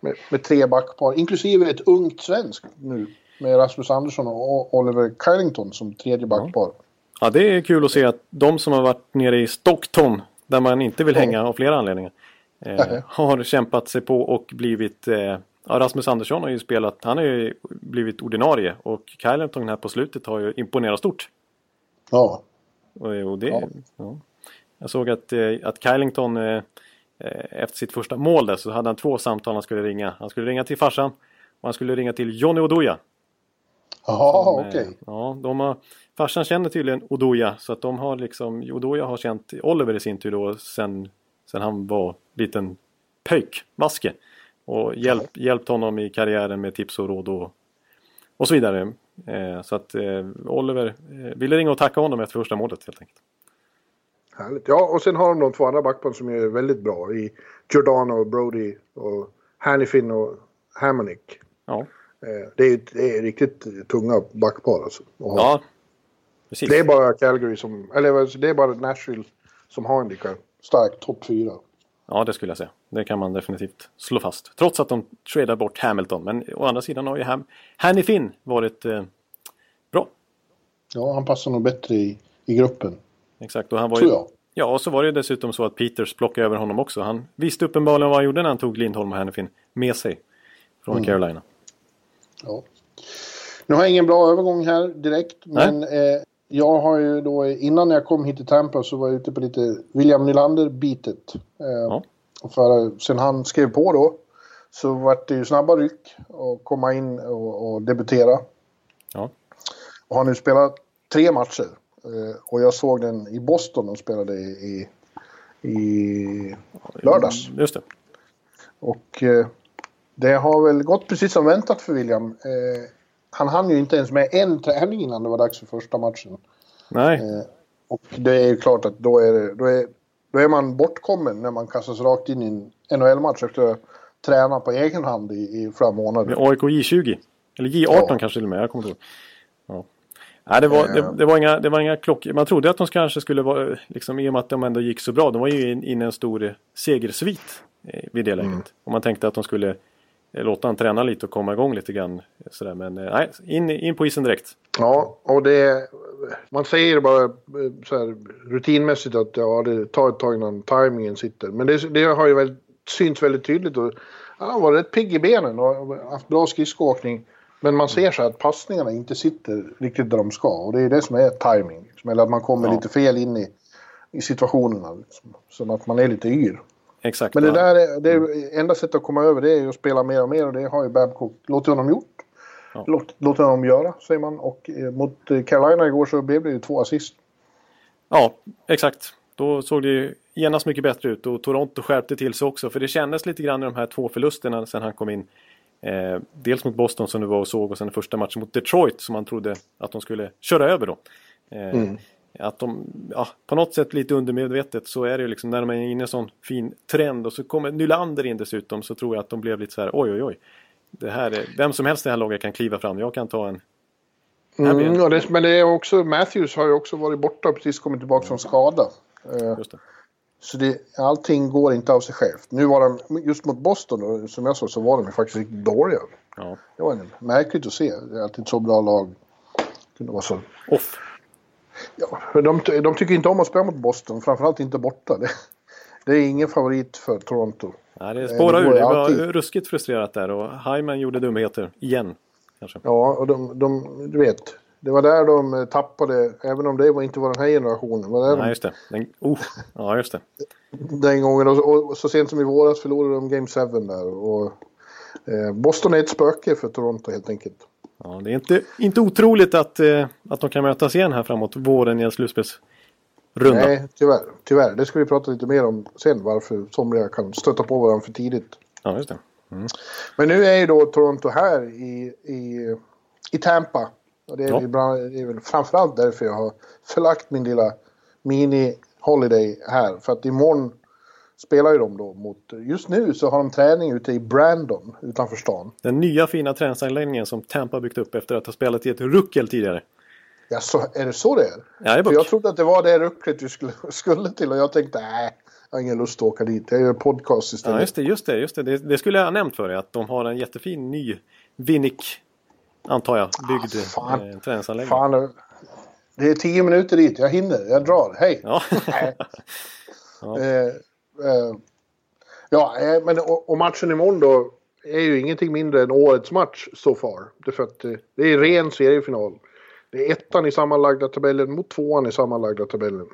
med, med tre backpar. Inklusive ett ungt svensk nu. Med Rasmus Andersson och Oliver Kylington som tredje backpar. Ja, det är kul att se att de som har varit nere i Stockton, där man inte vill hänga av flera anledningar, eh, har kämpat sig på och blivit... Eh, ja, Rasmus Andersson har ju spelat, han har ju blivit ordinarie och Kylenton här på slutet har ju imponerat stort. Ja. Och, och det, Ja. ja. Jag såg att, eh, att Kylington eh, eh, efter sitt första mål där så hade han två samtal han skulle ringa. Han skulle ringa till farsan och han skulle ringa till Johnny Oduya. Jaha, eh, okej. Ja, de har, farsan känner tydligen Odoja så att de har liksom, Odoja har känt Oliver i sin tur då sen, sen han var liten pöjk, vaske. Och hjälp, hjälpt honom i karriären med tips och råd och, och så vidare. Eh, så att eh, Oliver eh, ville ringa och tacka honom efter första målet helt enkelt. Härligt. Ja, och sen har de de två andra backparen som är väldigt bra. I Giordano Brody och Hannifin och Hammonick. Ja, Eh, Det är, det är riktigt tunga backpar alltså. ja precis. Det är bara Calgary som, eller alltså, det är bara Nashville som har en lika stark topp fyra. Ja, det skulle jag säga. Det kan man definitivt slå fast. Trots att de tradar bort Hamilton. Men å andra sidan har ju Ham Hanny Finn varit eh, bra. Ja, han passar nog bättre i, i gruppen, Exakt, och han var tror ju... jag. Ja, och så var det dessutom så att Peters plockade över honom också. Han visste uppenbarligen vad han gjorde när han tog Lindholm och Hannifin med sig från Mm. Carolina. Ja. Nu har jag ingen bra övergång här direkt, Nej. men eh, jag har ju då, innan jag kom hit till Tampa så var jag ute på lite William Nylander-bitet. Eh, Ja. för, sen han skrev på då så vart det ju snabba ryck och komma in och, och debutera. Ja. Och har nu spelat tre matcher. Eh, och jag såg den i Boston och spelade i, i, i lördags. Just det. Och eh, det har väl gått precis som väntat för William. Han hann ju inte ens med en träning innan det var dags för första matchen. Nej, Eh, och det är ju klart att då är, det, då, är, då är man bortkommen när man kastas rakt in i en NHL-match efter att träna på egen hand i, i flera månader. Med AIK J20. Eller J18 Ja. kanske till och med, jag kommer inte ihåg. Ja. Nej, det var, det, det var inga, det var inga klockor. Man trodde att de kanske skulle vara, liksom, i och med att de ändå gick så bra. De var ju in- inne i en stor segersvit eh, vid det läget. Och man tänkte att de skulle låta han träna lite och komma igång lite grann. Sådär. Men eh, nej, in, in på isen direkt. Ja, och det... Man säger bara eh, så här rutinmässigt att ja, det tar ett tag innan tajmingen sitter. Men det, det har ju väldigt, synts väldigt tydligt. Och, han har varit rätt pigg i benen och haft bra skridskoåkning. Men man ser så att passningarna inte sitter riktigt där de ska. Och det är det som är timing. Liksom. Eller att man kommer Ja. lite fel in i, i situationerna. Liksom. Som att man är lite yr. Exakt. Men det där är, det är, enda sättet att komma över det är ju att spela mer och mer. Och det har ju Babcock låtit honom gjort. Ja. Låt, låtit honom göra, säger man. Och eh, mot Carolina igår så blev det ju två assist. Ja, exakt. Då såg det ju genast mycket bättre ut och Toronto skärpte till sig också. För det kändes lite grann i de här två förlusterna sen han kom in. Eh, dels mot Boston som du var och såg och sen första matchen mot Detroit som man trodde att de skulle köra över då. Eh, Att de, ja, på något sätt lite undermedvetet så är det ju liksom när de är inne i en sån fin trend och så kommer Nylander in dessutom så tror jag att de blev lite så här oj oj oj. Det här är, vem som helst i det här laget kan kliva fram. Jag kan ta en... Mm, och det, men det är också, Matthews har ju också varit borta och precis kommit tillbaka från skada. Eh, Just det. så det, allting går inte av sig självt. Nu var de, just mot Boston då, som jag sa, så var de faktiskt riktigt dåliga. Ja. Det var märkligt att se. Det är alltid ett så bra lag. Kunde vara så. Off. Ja, de, de tycker inte om att spela mot Boston, framförallt inte borta. Det, det är ingen favorit för Toronto. Nej, det Eh, spårade det ur. Det var alltid. ruskigt frustrerat där och Hyman gjorde dumheter. Igen. Kanske. Ja, och de, de, du vet. Det var där de eh, tappade, även om det inte var den här generationen. Var där Nej, just det. Den, oh, ja, just det. de, den gången. Och, och så sent som i våras förlorade de Game 7 där. Och, eh, Boston är ett spöke för Toronto helt enkelt. Ja, det är inte, inte otroligt att, eh, att de kan mötas igen här framåt våren i en slutspelsrunda. Nej, tyvärr. Tyvärr. Det ska vi prata lite mer om sen. Varför somliga kan stöta på varandra för tidigt. Ja, just det. Men nu är ju då Toronto här i, i, i Tampa. Och det är, Ja. ju bra, det är väl framförallt därför jag har förlagt min lilla mini-holiday här. För att imorgon spelar ju de då mot... Just nu så har de träning ute i Brandon utanför stan. Den nya fina träningsanläggningen som Tampa byggt upp efter att ha spelat i ett ruckel tidigare. Ja, så, är det så det är? Ja, det är För jag trodde att det var det rucklet vi skulle, skulle till och jag tänkte nej, jag har ingen lust att åka dit. Jag gör podcast istället. Ja, just det, just det, just det. det. Det skulle jag ha nämnt för dig. Att de har en jättefin ny Vinnick, antar jag, byggd fan. eh, träningsanläggning. Fan, det är tio minuter dit. Jag hinner. Jag drar. Hej! Ja. Ja. Eh, ja, eh, men och, matchen imorgon då är ju ingenting mindre än årets match so far. Därför att eh, det är ren seriefinal. Det är ettan i sammanlagda tabellen mot tvåan i sammanlagda tabellen.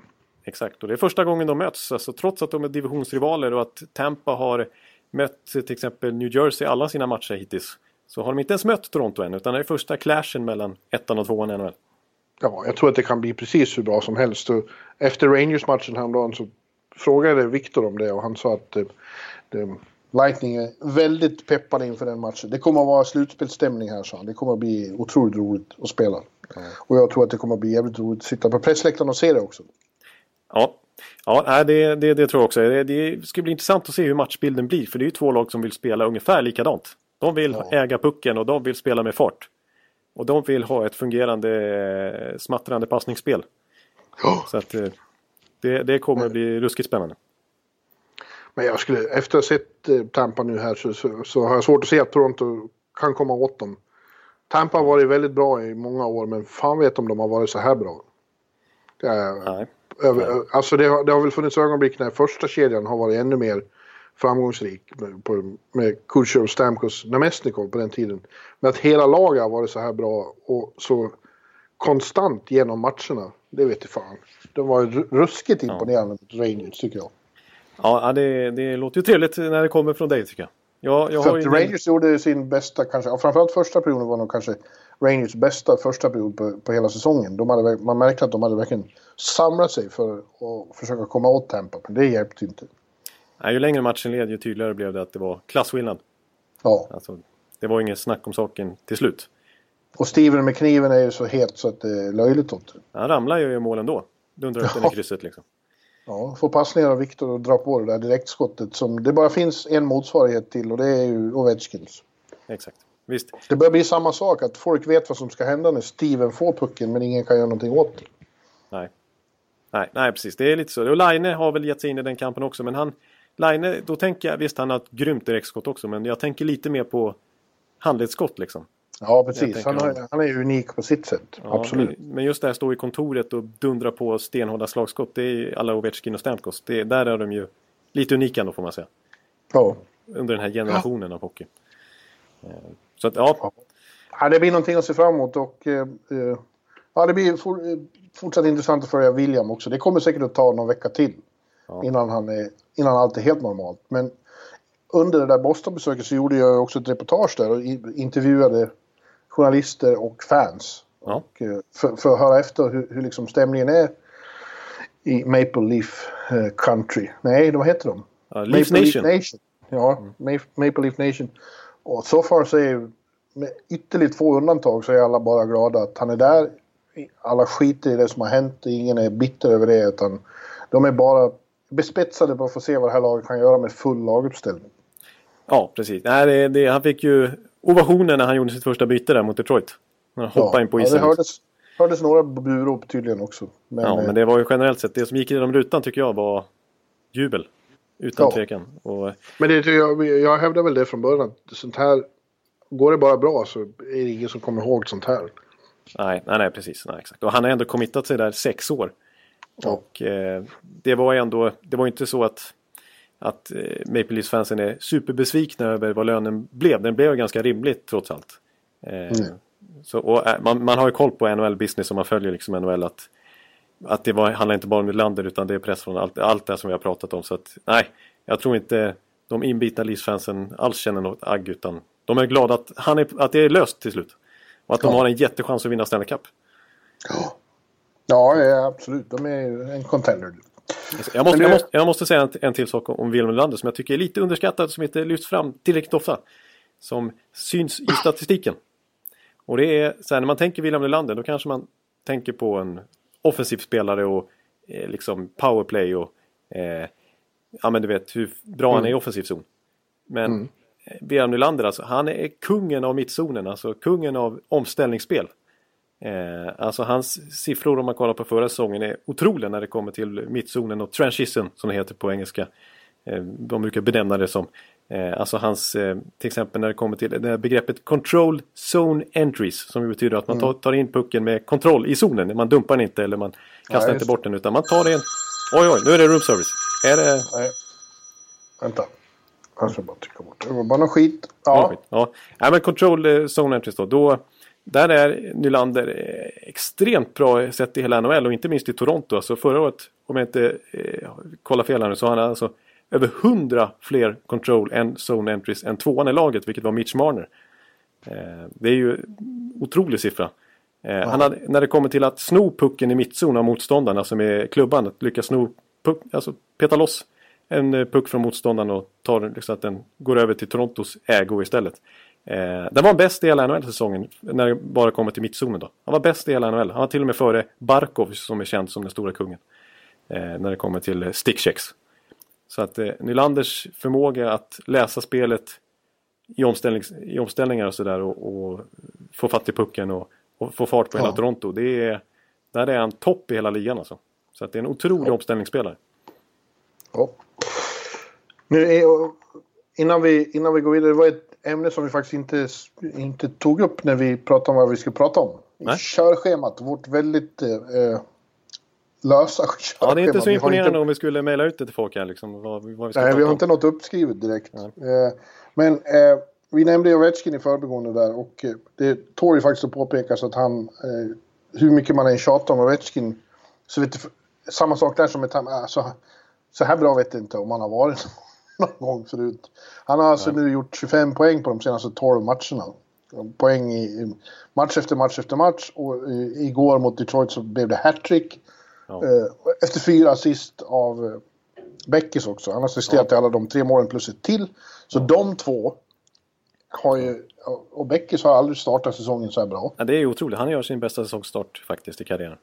Exakt, och det är första gången de möts. Alltså, trots att de är divisionsrivaler och att Tampa har mött till exempel New Jersey i alla sina matcher hittills. Så har de inte ens mött Toronto än, utan det är första clashen mellan ettan och tvåan i NHL. Ja, jag tror att det kan bli precis hur bra som helst. Och efter Rangers-matchen häromdagen så frågade Viktor om det och han sa att eh, det, Lightning är väldigt peppade inför den matchen. Det kommer att vara slutspelsstämning här, sa han. Det kommer att bli otroligt roligt att spela. Och jag tror att det kommer att bli jävligt roligt att sitta på pressläktaren och se det också. Ja, ja det, det, det tror jag också. Det, det ska bli intressant att se hur matchbilden blir. För det är ju två lag som vill spela ungefär likadant. De vill Ja. äga pucken och de vill spela med fart. Och de vill ha ett fungerande eh, smattrande passningsspel. Ja. Så att eh, det, det kommer att bli ruskigt spännande. Men jag skulle, efter att ha sett eh, Tampa nu här så, så, så har jag svårt att se att Toronto kan komma åt dem. Tampa har varit väldigt bra i många år men fan vet om de har varit så här bra. Är, Nej. över, alltså det, har, det har väl funnits ögonblick när första kedjan har varit ännu mer framgångsrik med, på, med Kutjerov, Stamkos, Namestnikov på den tiden. Men att hela laget har varit så här bra och så konstant genom matcherna, det vet jag fan. De var ruskigt imponerande mot Rangers tycker jag. Ja, ja, det, det låter ju trevligt när det kommer från dig tycker jag. Jag, jag För har ju Rangers gjorde sin bästa, kanske, och framförallt första perioden var nog kanske Rangers bästa första period på, på hela säsongen. De hade, man märkte att de hade verkligen samlat sig för att försöka komma åt Tampa, men det hjälpte inte. nej, ju längre matchen led ju tydligare blev det att det var klassskillnad. Ja, Alltså, det var inget snack om saken till slut. Och Steven med kniven är ju så het så att det är löjligt åt. Han ramlar ju i mål ändå. Dundrar upp den i Ja. krysset liksom. Ja, får passningar av Viktor och dra på det där direktskottet som det bara finns en motsvarighet till och det är ju Ovechkins. Exakt. Visst. Det börjar bli samma sak, att folk vet vad som ska hända när Steven får pucken men ingen kan göra någonting åt det. Nej. Nej, nej precis. Det är lite så. Och Line har väl gett sig in i den kampen också men han... Line, då tänker jag, visst han har ett grymt direktskott också men jag tänker lite mer på handledsskott liksom. Ja, precis. Han, har, han är unik på sitt sätt. Ja, Absolut. Men just det här stå i kontoret och dundra på stenhårda slagskott. Det är alla Ovechkin och Stamkos. Det, där är de ju lite unika ändå får man säga. Ja. Under den här generationen av hockey. Eh, Så att ja, ja. Det blir någonting att se fram emot och eh, eh, ja, det blir for, fortsatt intressant att följa William också. Det kommer säkert att ta någon vecka till Ja. innan, han är, innan allt är helt normalt. Men under det där Boston-besöket så gjorde jag också ett reportage där och intervjuade journalister och fans. Ja. Och, eh, för, för att höra efter hur, hur liksom stämningen är i Maple Leaf eh, Country. Nej, vad heter de? ja Leaf Maple Nation. Leaf Nation. Ja, Ma- Maple Leaf Nation. Och så far så är med ytterligt få undantag så är alla bara glada att han är där. Alla skiter i det som har hänt. Ingen är bitter över det utan de är bara bespetsade på att få se vad det här laget kan göra med full laguppställning. Ja, precis. Nej, det, det, han fick ju ovationer när han gjorde sitt första byte där mot Detroit. När han hoppade in på ja, isen. det hördes, hördes några burop tydligen också. Men, ja, eh, men det var ju generellt sett, det som gick genom rutan tycker jag var jubel. Utan Ja. tvekan. Och, men det, jag, jag hävdar väl det från början. att Sånt här, går det bara bra så är det ingen som kommer ihåg sånt här. nej, nej, nej, precis. Nej, exakt. Och han har ändå committat sig där sex år. Ja. Och eh, det var ändå, det var inte så att, att eh, Maple Leafs-fansen är superbesvikna över vad lönen blev. Den blev ganska rimligt trots allt. Eh, så, och, eh, man, man har ju koll på NHL-business om man följer liksom NHL att, att det var, handlar inte bara om Nylander utan det är press från allt, allt det som vi har pratat om. Så att nej, jag tror inte de inbitna Leafs-fansen alls känner något agg utan de är glada att, han är, att det är löst till slut. Och att de Ja. har en jättechans att vinna Stanley Cup. Ja, ja, absolut. De är en contender. Jag måste, jag måste, jag måste säga en, en till sak om Wilhelm Nylander som jag tycker är lite underskattad som inte lyfts fram tillräckligt ofta. Som syns i statistiken. Och det är så här, när man tänker Wilhelm Nylander då kanske man tänker på en offensiv spelare och eh, liksom powerplay och eh, ja men du vet hur bra han är i offensiv zon. Men mm. Wilhelm Nylander alltså, han är kungen av mittzonen, alltså kungen av omställningsspel. Eh, alltså hans siffror om man kollar på förra säsongen är otroliga när det kommer till mittzonen och transition som det heter på engelska. Eh, de brukar benämna det som. Eh, alltså hans, eh, till exempel när det kommer till det begreppet control zone entries som betyder att man tar, tar in pucken med kontroll i zonen. Man dumpar den inte eller man kastar Ja, inte bort den utan man tar den. Oj oj, nu är det room service. Är det... Nej. Vänta. Jag ska bara trycka bort. Det var bara någon skit. Ja. Ja, ja men control eh, zone entries då. då där är Nylander eh, extremt bra sett i hela NHL och inte minst i Toronto. Alltså förra året, om jag inte eh, kollar fel här nu, så har han alltså över 100 fler control and zone entries än tvåan i laget, vilket var Mitch Marner. Eh, det är ju otrolig siffra. Eh, han hade, när det kommer till att sno pucken i mittzon av motståndarna, alltså med klubban, att lyckas sno puck, alltså peta loss en eh, puck från motståndaren och tar den så att den går över till Torontos ägo istället. Eh, den var bäst i hela NHL-säsongen när det bara kommer till mittzonen då. Han var bäst i hela NHL. Han var till och med före Barkov som är känd som den stora kungen. Eh, när det kommer till eh, stickchecks. Så att eh, Nylanders förmåga att läsa spelet i, omställnings, i omställningar och sådär och, och få fatt i pucken och, och få fart på hela Ja. Toronto. Det är, där är han topp i hela ligan alltså. Så att det är en otrolig omställningsspelare. Ja. Nu är, innan, vi, innan vi går vidare, det var ett ämne som vi faktiskt inte, inte tog upp när vi pratade om vad vi skulle prata om. Nej. Körschemat, vårt väldigt eh, lösa körschema. Ja, det är inte så imponerande inte- om vi skulle mejla ut det till folk här liksom. Vad, vad vi Nej, vi har om. inte något uppskrivet direkt. Eh, men eh, vi nämnde Ovechkin i förbigående där och eh, det tål ju faktiskt att påpekas att han, eh, hur mycket man än tjatar om Ovechkin, så vet du, samma sak där som ett, alltså, så här bra vet jag inte om han har varit någon gång förut. Han har alltså nu gjort 25 poäng på de senaste 12 matcherna. Poäng i, i match efter match efter match och igår mot Detroit så blev det hattrick. Ja. Eh, efter fyra assist av eh, Beckis också. Han har assisterat till alla de tre målen plus ett till. Så de två har ju... Och Beckis har aldrig startat säsongen så här bra. Ja, det är otroligt. Han gör sin bästa säsongsstart faktiskt i karriären.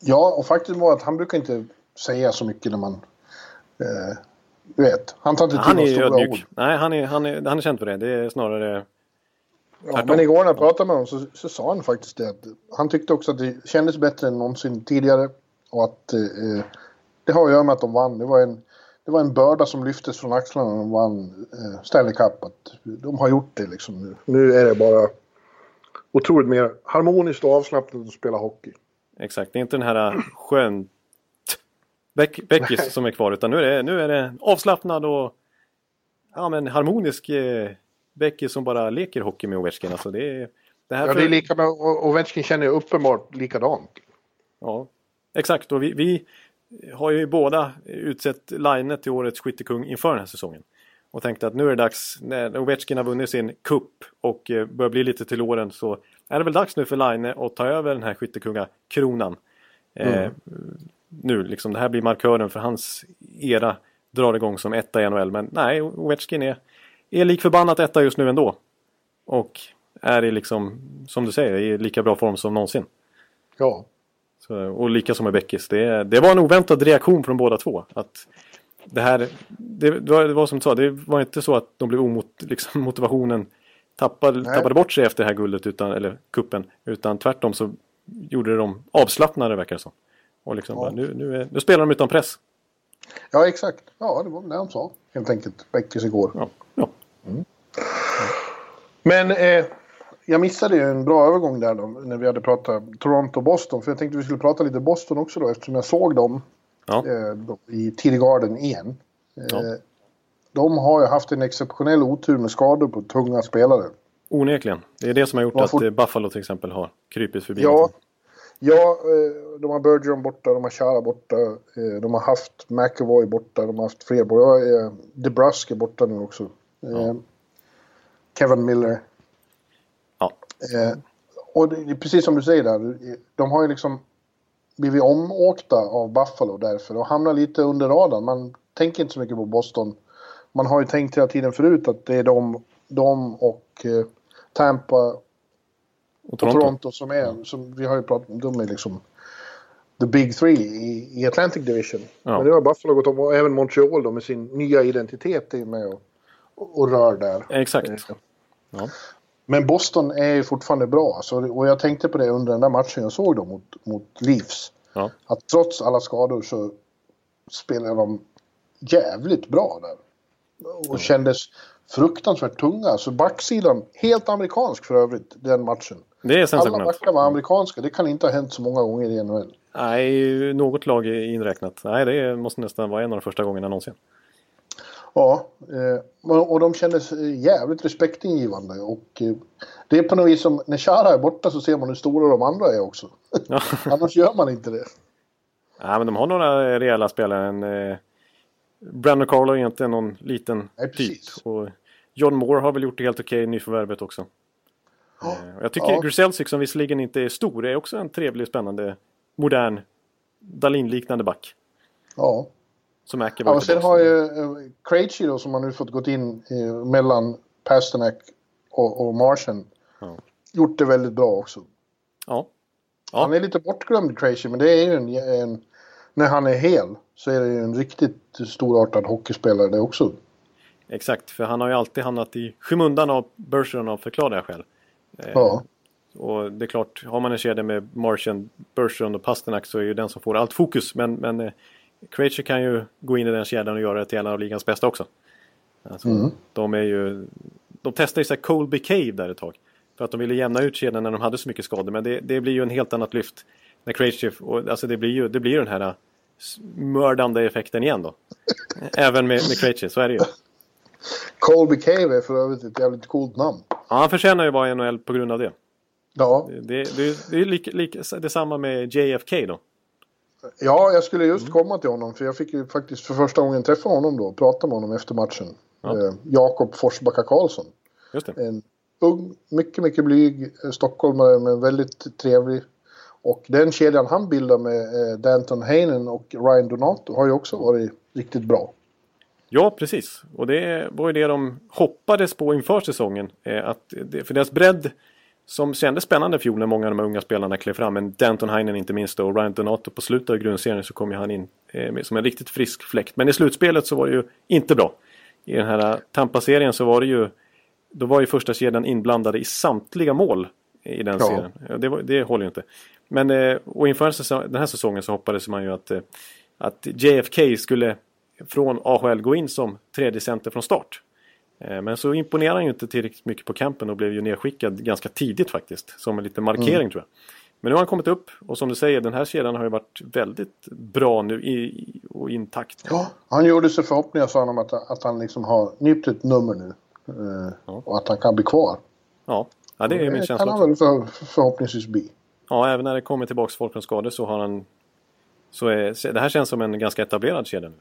Ja, och faktum var att han brukar inte säga så mycket när man... Eh, du vet, han tar inte till Han några är stora ödmjuk. ord. Nej, han är, han, är, han är känd för det. Det är snarare... Ja, Tvärtom. men igår när jag pratade med honom så, så sa han faktiskt det. Att han tyckte också att det kändes bättre än någonsin tidigare. Och att eh, det har att göra med att de vann. Det var en, det var en börda som lyftes från axlarna när de vann eh, Stanley Cup. Att de har gjort det liksom nu. Nu är det bara otroligt mer harmoniskt och avslappnat att spela hockey. Exakt, det är inte den här skönt Beck, Beckis som är kvar utan nu är det, nu är det avslappnad och ja, men harmonisk eh, Beckis som bara leker hockey med Ovechkin. Alltså det, är, det här Ja, för- det är lika med, och Ovechkin känner ju uppenbart likadant. Ja, exakt. Och vi, vi har ju båda utsett Line till årets skyttekung inför den här säsongen. Och tänkte att nu är det dags, när Ovechkin har vunnit sin kupp och eh, börjar bli lite till åren så är det väl dags nu för Line att ta över den här skyttekungakronan. Eh, nu liksom, det här blir markören för hans era drar igång som etta i NHL. Men nej, Ovechkin är, är lik förbannat etta just nu ändå. Och är i liksom, som du säger, i lika bra form som någonsin. Ja. Så, och lika som med Beckis. Det, det var en oväntad reaktion från båda två. Att det, här, det, det, var, det var som du sa, det var inte så att de blev omot, liksom, motivationen tappade, Nej. tappade bort sig efter det här guldet, utan, eller kuppen Utan tvärtom så gjorde de avslappnade verkar det som. Och liksom, Ja. bara, nu, nu, är, nu spelar de utan press. ja, exakt. Ja, det var det han sa. Helt enkelt. Beckis igår. Ja, ja. Men eh, jag missade ju en bra övergång där då, när vi hade pratat Toronto-Boston. För jag tänkte vi skulle prata lite Boston också då eftersom jag såg dem ja. eh, då, i Tidig Garden igen. Eh, Ja. De har ju haft en exceptionell otur med skador på tunga spelare. Onekligen. Det är det som har gjort har att eh, Buffalo till exempel har krypit förbi. Ja. Ja eh, de har Bergeron borta, de har Chara borta, eh, de har haft McAvoy borta, de har haft fler borta. Eh, DeBrusk är borta nu också. Eh, Kevin Miller. Ja. Och det är precis som du säger där, de har ju liksom blivit omåkta av Buffalo därför och hamnar lite under radarn. Man tänker inte så mycket på Boston. Man har ju tänkt hela tiden förut att det är de, de och Tampa Och och Toronto. Toronto som är, som vi har ju pratat om, de är liksom the big three i, i Atlantic Division. Ja. Men nu har Buffalo gått om och även Montreal då med sin nya identitet är med och, och, och rör där. Exakt. Ja. Men Boston är ju fortfarande bra. Så, och jag tänkte på det under den där matchen jag såg då mot, mot Leafs. Ja. Att trots alla skador så spelar de jävligt bra där. Och kändes fruktansvärt tunga. Så backsidan, helt amerikansk för övrigt, den matchen. Det är Alla sensationellt. backar var amerikanska. Det kan inte ha hänt så många gånger i NHL. Nej, något lag är inräknat. Nej, det måste nästan vara en av de första gångerna någonsin. Ja, eh, och de kändes jävligt respektingivande. Och eh, det är på något vis som när Chara är borta så ser man hur stora de andra är också. Ja. Annars gör man inte det. Nej, men de har några rejäla spelare. Eh, Brandon Carlo är inte någon liten Nej, typ. Och John Moore har väl gjort det helt okej i nyförvärvet också. Ja. Eh, jag tycker Ja. Grzelcyk som visserligen inte är stor är också en trevlig, spännande, modern Dahlin-liknande back. Ja. Som Mäki ja sen har ju eh, Krejci då som har nu fått gått in eh, mellan Pasternak och, och Martian. Ja. Gjort det väldigt bra också. Ja. Ja. Han är lite bortglömd Krejci men det är ju en, en... När han är hel så är det ju en riktigt storartad hockeyspelare det också. Exakt, för han har ju alltid hamnat i skymundan av Bergeron av förklarliga skäl. Eh, Ja. Och det är klart, har man en kedja med Martian, Bergeron och Pasternak så är ju den som får allt fokus. Men, men eh, Krejci kan ju gå in i den kedjan och göra det till en av ligans bästa också. Alltså, Mm. De är ju... De testade ju så här Colby Cave där ett tag. För att de ville jämna ut kedjan när de hade så mycket skador. Men det, det blir ju en helt annat lyft. När Krejci... Alltså det blir ju det blir den här eh, mördande effekten igen då. Även med, med Krejci, så är det ju. Colby Cave är för övrigt ett jävligt coolt namn. Ja, han förtjänar ju vara i NHL på grund av det. Ja, Det, det, det är lika, lika, detsamma med JFK då. Ja, jag skulle just komma till honom för jag fick ju faktiskt för första gången träffa honom då och prata med honom efter matchen. Ja. Eh, Jakob Forsbacka Karlsson. Just det. En ung, mycket, mycket blyg eh, stockholmare men väldigt trevlig. Och den kedjan han bildar med eh, Danton Heinen och Ryan Donato har ju också varit riktigt bra. Ja, precis. Och det var ju det de hoppades på inför säsongen. Eh, att det, för deras bredd som kändes spännande i fjol när många av de unga spelarna klev fram. Men Danton Heinen inte minst och Ryan Donato på slutet av grundserien så kom ju han in eh, som en riktigt frisk fläkt. Men i slutspelet så var det ju inte bra. I den här Tampa-serien så var det ju då var ju första kedjan inblandade i samtliga mål i den ja. serien. Det, var, det håller ju inte. Men eh, och inför den här säsongen så hoppades man ju att, eh, att JFK skulle från AHL gå in som tredje center från start. Eh, men så imponerade han ju inte tillräckligt mycket på campen och blev ju nedskickad ganska tidigt faktiskt. Som en liten markering mm. tror jag. Men nu har han kommit upp och som du säger den här kedjan har ju varit väldigt bra nu i, och intakt. Ja, han gjorde sig förhoppningar sa han om att, att han liksom har nypt ett nummer nu. Eh, ja. Och att han kan bli kvar. Ja, ja det är min känsla. Det kan han väl för, förhoppningsvis bli. Ja, även när det kommer tillbaka folk från skador så har han... Så är, det här känns som en ganska etablerad kedja nu.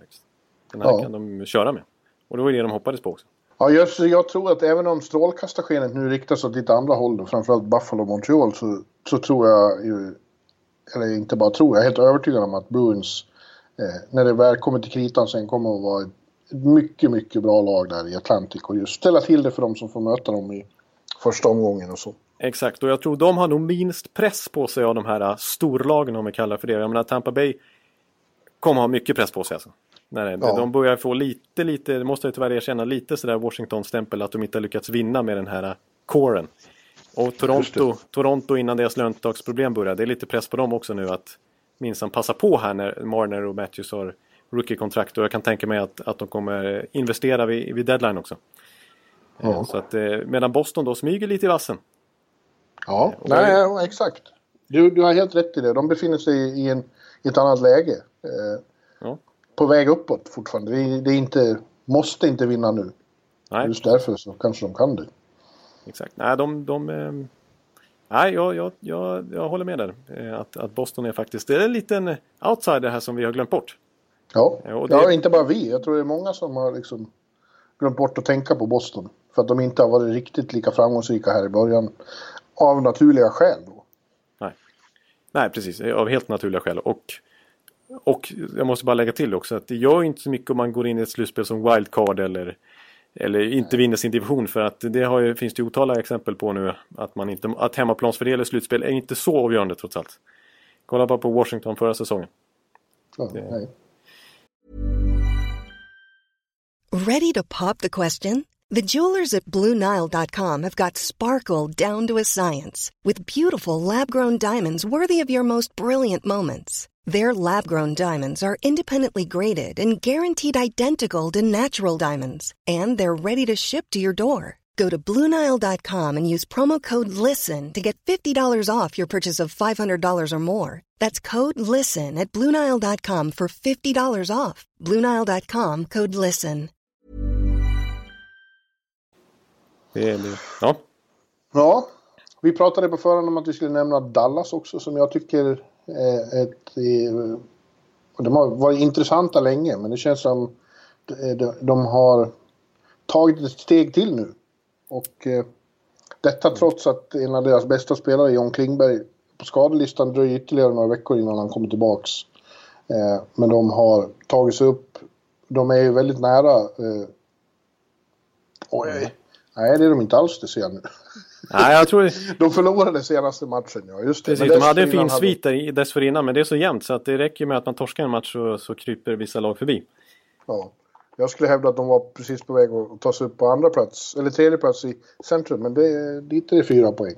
Den här ja. kan de köra med. Och det var det de hoppades på också. Ja, jag, jag tror att även om strålkastarskenet nu riktas åt lite andra håll, då, framförallt Buffalo och Montreal, så, så tror jag ju, eller inte bara tror, jag är helt övertygad om att Bruins, eh, när det väl kommer till kritan sen, kommer att vara ett mycket, mycket bra lag där i Atlantic och just ställa till det för de som får möta dem i första omgången och så. Exakt, och jag tror de har nog minst press på sig av de här äh, storlagen om vi kallar för det. Jag menar Tampa Bay kommer ha mycket press på sig alltså. Nej, ja. De börjar få lite, lite, det måste jag tyvärr erkänna, lite sådär Washington-stämpel att de inte har lyckats vinna med den här äh, coren. Och Toronto, Toronto innan deras löntagsproblem började, det är lite press på dem också nu att minsann passa på här när Marner och Matthews har rookie-kontrakt och jag kan tänka mig att, att de kommer investera vid, vid deadline också. Ja. Så att, eh, medan Boston då smyger lite i vassen. Ja, och nej, exakt. Du, du har helt rätt i det. De befinner sig i, en, i ett annat läge. Eh, ja. På väg uppåt fortfarande. Det, det är inte, måste inte vinna nu. Nej. Just därför så kanske de kan det. Exakt. Nej, de... de eh, nej, jag, jag, jag, jag håller med där. Eh, att, att Boston är faktiskt det är en liten outsider här som vi har glömt bort. Ja, ja, det... ja inte bara vi. Jag tror det är många som har liksom glömt bort att tänka på Boston. För att de inte har varit riktigt lika framgångsrika här i början. Av naturliga skäl då. Nej, Nej precis. Av helt naturliga skäl. Och, och jag måste bara lägga till också att det gör inte så mycket om man går in i ett slutspel som wildcard eller eller inte vinner sin division för att det har ju, finns det otaliga exempel på nu att, man inte, att hemmaplansfördel i slutspel är inte så avgörande trots allt. Kolla bara på Washington förra säsongen. Ja, det, Ready to pop the question? The jewelers at BlueNile.com have got sparkle down to a science with beautiful lab-grown diamonds worthy of your most brilliant moments. Their lab-grown diamonds are independently graded and guaranteed identical to natural diamonds, and they're ready to ship to your door. Go to Bluenile.com and use promo code LISTEN to get $50 off your purchase of $500 or more. That's code LISTEN at Bluenile.com for $50 off. Bluenile.com code LISTEN. Det är det. Ja. Ja, vi pratade på förhand om att vi skulle nämna Dallas också som jag tycker är ett... De har varit intressanta länge men det känns som de har tagit ett steg till nu. Och eh, detta trots att en av deras bästa spelare, John Klingberg, på skadelistan dröjer ytterligare några veckor innan han kommer tillbaks. Eh, men de har tagit sig upp. De är ju väldigt nära. Eh, oj, nej det är de inte alls, det ser jag nu. Nej, jag tror... de förlorade senaste matchen, ja. Just det. Precis, de hade en fin svit hade... dessförinnan, men det är så jämnt så att det räcker med att man torskar en match så, så kryper vissa lag förbi. Ja. Jag skulle hävda att de var precis på väg att ta sig upp på andra plats, eller tredje plats i centrum. Men det, dit är det fyra poäng.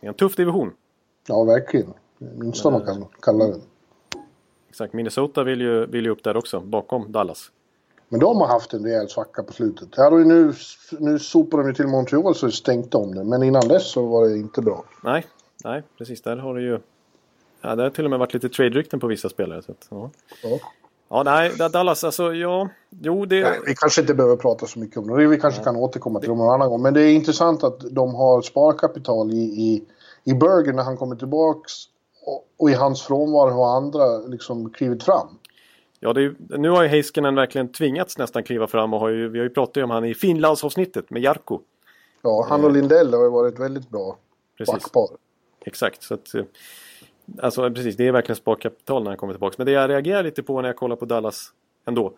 Det är en tuff division. Ja, verkligen. Minsta man kan kalla den. Exakt, Minnesota vill ju, vill ju upp där också, bakom Dallas. Men de har haft en rejäl svacka på slutet. Ja, då nu, nu sopar de ju till Montreal så stänkte om det. Men innan dess så var det inte bra. Nej, nej precis. Där har det ju... Ja, det har till och med varit lite trade-rykten på vissa spelare. Så att, ja. ja. Ja, nej, Dallas, alltså ja, jo det... Nej, vi kanske inte behöver prata så mycket om det. Vi kanske nej. kan återkomma till det någon annan gång. Men det är intressant att de har sparkapital i, i, i Berger när han kommer tillbaks. Och, och i hans frånvaro har andra liksom klivit fram. Ja, är, nu har ju Heiskanen verkligen tvingats nästan kliva fram och har ju, vi har ju pratat om han i Finlandsavsnittet med Jarko. Ja, han och Lindell har ju varit väldigt bra backpar. Exakt, så att... Alltså precis, det är verkligen sparkapital när han kommer tillbaka. Men det jag reagerar lite på när jag kollar på Dallas ändå.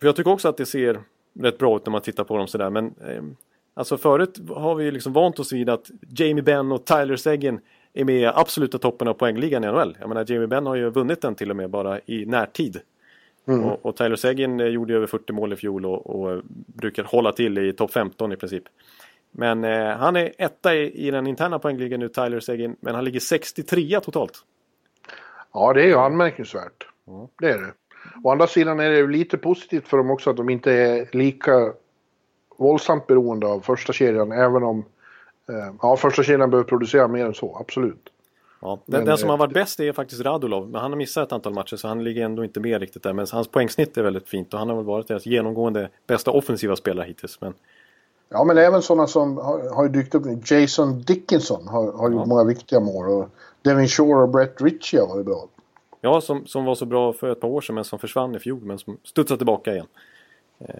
För jag tycker också att det ser rätt bra ut när man tittar på dem sådär. Men eh, Alltså förut har vi ju liksom vant oss vid att Jamie Benn och Tyler Seguin är med i absoluta toppen av poängligan i NHL. Jag menar Jamie Benn har ju vunnit den till och med bara i närtid. Mm. Och, och, Tyler Seguin eh, gjorde över 40 mål i fjol och, och brukar hålla till i topp 15 i princip. Men eh, han är etta i, i, den interna poängligan nu, Tyler Seguin, men han ligger 63 totalt. Ja, det är ju anmärkningsvärt. Mm. Det är det. Å andra sidan är det lite positivt för dem också att de inte är lika våldsamt beroende av första kedjan, även om eh, ja, första kedjan behöver producera mer än så, absolut. Ja, den, men, den som har varit bäst är faktiskt Radulov, men han har missat ett antal matcher så han ligger ändå inte med riktigt där. Men hans poängsnitt är väldigt fint och han har väl varit deras genomgående bästa offensiva spelare hittills. Men... Ja, men även sådana som har, har dykt upp. Jason Dickinson har, har gjort ja. många viktiga mål och Devin Shore och Brett Ritchie har varit bra. Ja, som, som var så bra för ett par år sedan men som försvann i fjol men som studsade tillbaka igen. Eh,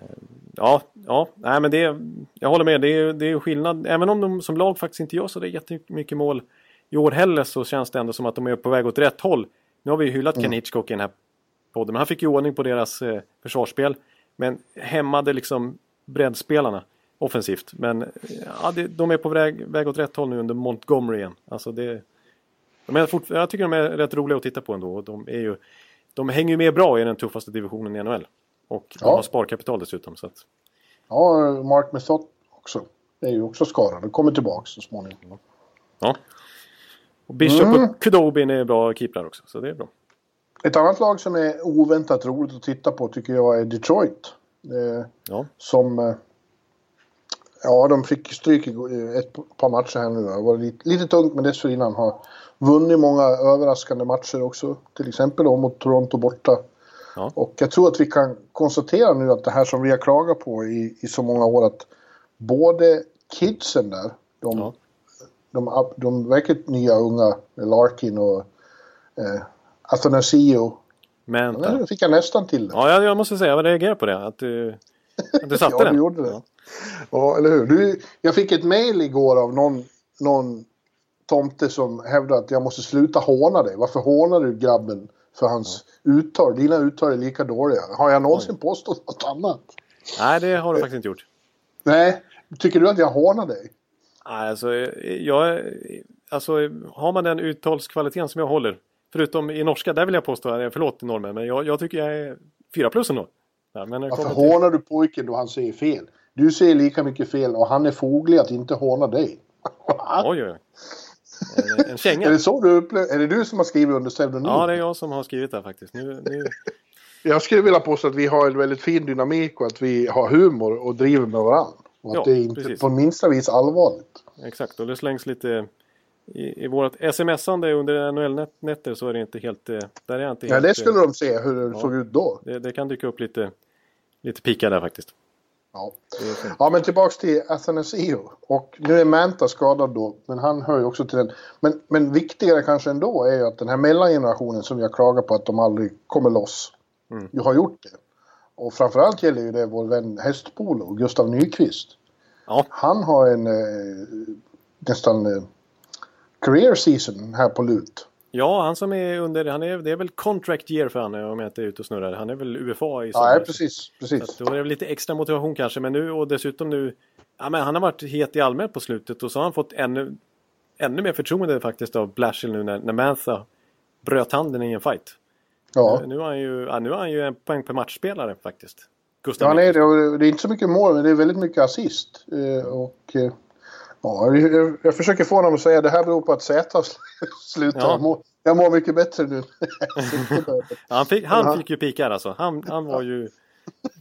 ja, ja, nej men det jag håller med. Det är, det är skillnad. Även om de som lag faktiskt inte gör så det är jättemycket mål i år heller så känns det ändå som att de är på väg åt rätt håll. Nu har vi hyllat mm. Ken Hitchcock i den här podden, men han fick ju ordning på deras eh, försvarsspel. Men hämmade liksom breddspelarna offensivt. Men ja, det, de är på väg, väg åt rätt håll nu under Montgomery igen. Alltså det, de är fort, jag tycker de är rätt roliga att titta på ändå. De, är ju, de hänger ju med bra i den tuffaste divisionen i NHL. Och de ja. har sparkapital dessutom. Så att... Ja, Mark Method också. Det är ju också skadad. och kommer tillbaka så småningom. Ja. Och Bishop mm. och Kudobin är bra keeprar också, så det är bra. Ett annat lag som är oväntat roligt att titta på tycker jag är Detroit. Eh, ja. Som... Eh, ja, de fick stryk i ett par matcher här nu. Det var lite, lite tungt, men dessförinnan har vunnit många överraskande matcher också. Till exempel då mot Toronto borta. Ja. Och jag tror att vi kan konstatera nu att det här som vi har klagat på i, i så många år att både kidsen där, de, ja. de, de, verkligt nya unga, Larkin och eh, Athanasio. Men, ja, fick jag nästan till det. Ja, jag måste säga, jag reagerar på det. Att du, att du satte ja, den. Du gjorde det. Ja. ja, eller hur. Du, jag fick ett mail igår av någon, någon tomte som hävdade att jag måste sluta håna dig. Varför hånar du grabben för hans ja. uttal? Dina uttal är lika dåliga. Har jag någonsin Oj. påstått något annat? Nej, det har du faktiskt inte gjort. Nej, tycker du att jag hånar dig? Nej, alltså, jag, alltså har man den uttalskvaliteten som jag håller. Förutom i norska, där vill jag påstå, förlåt normen, men jag, jag tycker jag är fyra plus ändå. Ja, men Varför till... hånar du pojken då han säger fel? Du säger lika mycket fel och han är foglig att inte håna dig. oj, oj. En, en känga. är det så du upplever? Är det du som har skrivit under pseudonym? Ja, det är jag som har skrivit det faktiskt. Nu, nu... Jag skulle vilja påstå att vi har en väldigt fin dynamik och att vi har humor och driver med varandra. Och att ja, det är inte precis. på minsta vis allvarligt. Exakt, och det slängs lite i, i vårt smsande under NHL-nätter så är det inte helt... Eh, där är inte helt, ja, det skulle de se hur det ja, såg ut då. Det, det, kan dyka upp lite, lite pika där faktiskt. Ja. ja, men tillbaks till Athanasio. Och nu är Manta skadad då, men han hör ju också till den. Men, men viktigare kanske ändå är ju att den här mellangenerationen som jag klagar på att de aldrig kommer loss. Mm. Du har gjort det. Och framförallt gäller ju det vår vän Hästpolo, Gustav Nyqvist. Ja. Han har en eh, nästan eh, career season här på lut. Ja, han som är under, han är, det är väl contract year för han om jag inte är ute och snurrar. Han är väl UFA i sommar. Ja, precis. precis. Så då är det lite extra motivation kanske. Men nu och dessutom nu, ja men han har varit het i allmänhet på slutet och så har han fått ännu, ännu mer förtroende faktiskt av Blashill nu när, när Mantha bröt handen i en fight. Ja. Nu, nu, har han ju, ja, nu han ju en poäng per matchspelare faktiskt. Gustav ja, nej, det, det är inte så mycket mål, men det är väldigt mycket assist. Eh, och eh, Ja, jag, jag försöker få honom att säga att det här beror på att Z slutar. Ja. Jag mår mycket bättre nu. han fick, han fick ju pikar alltså. Han, han var ju...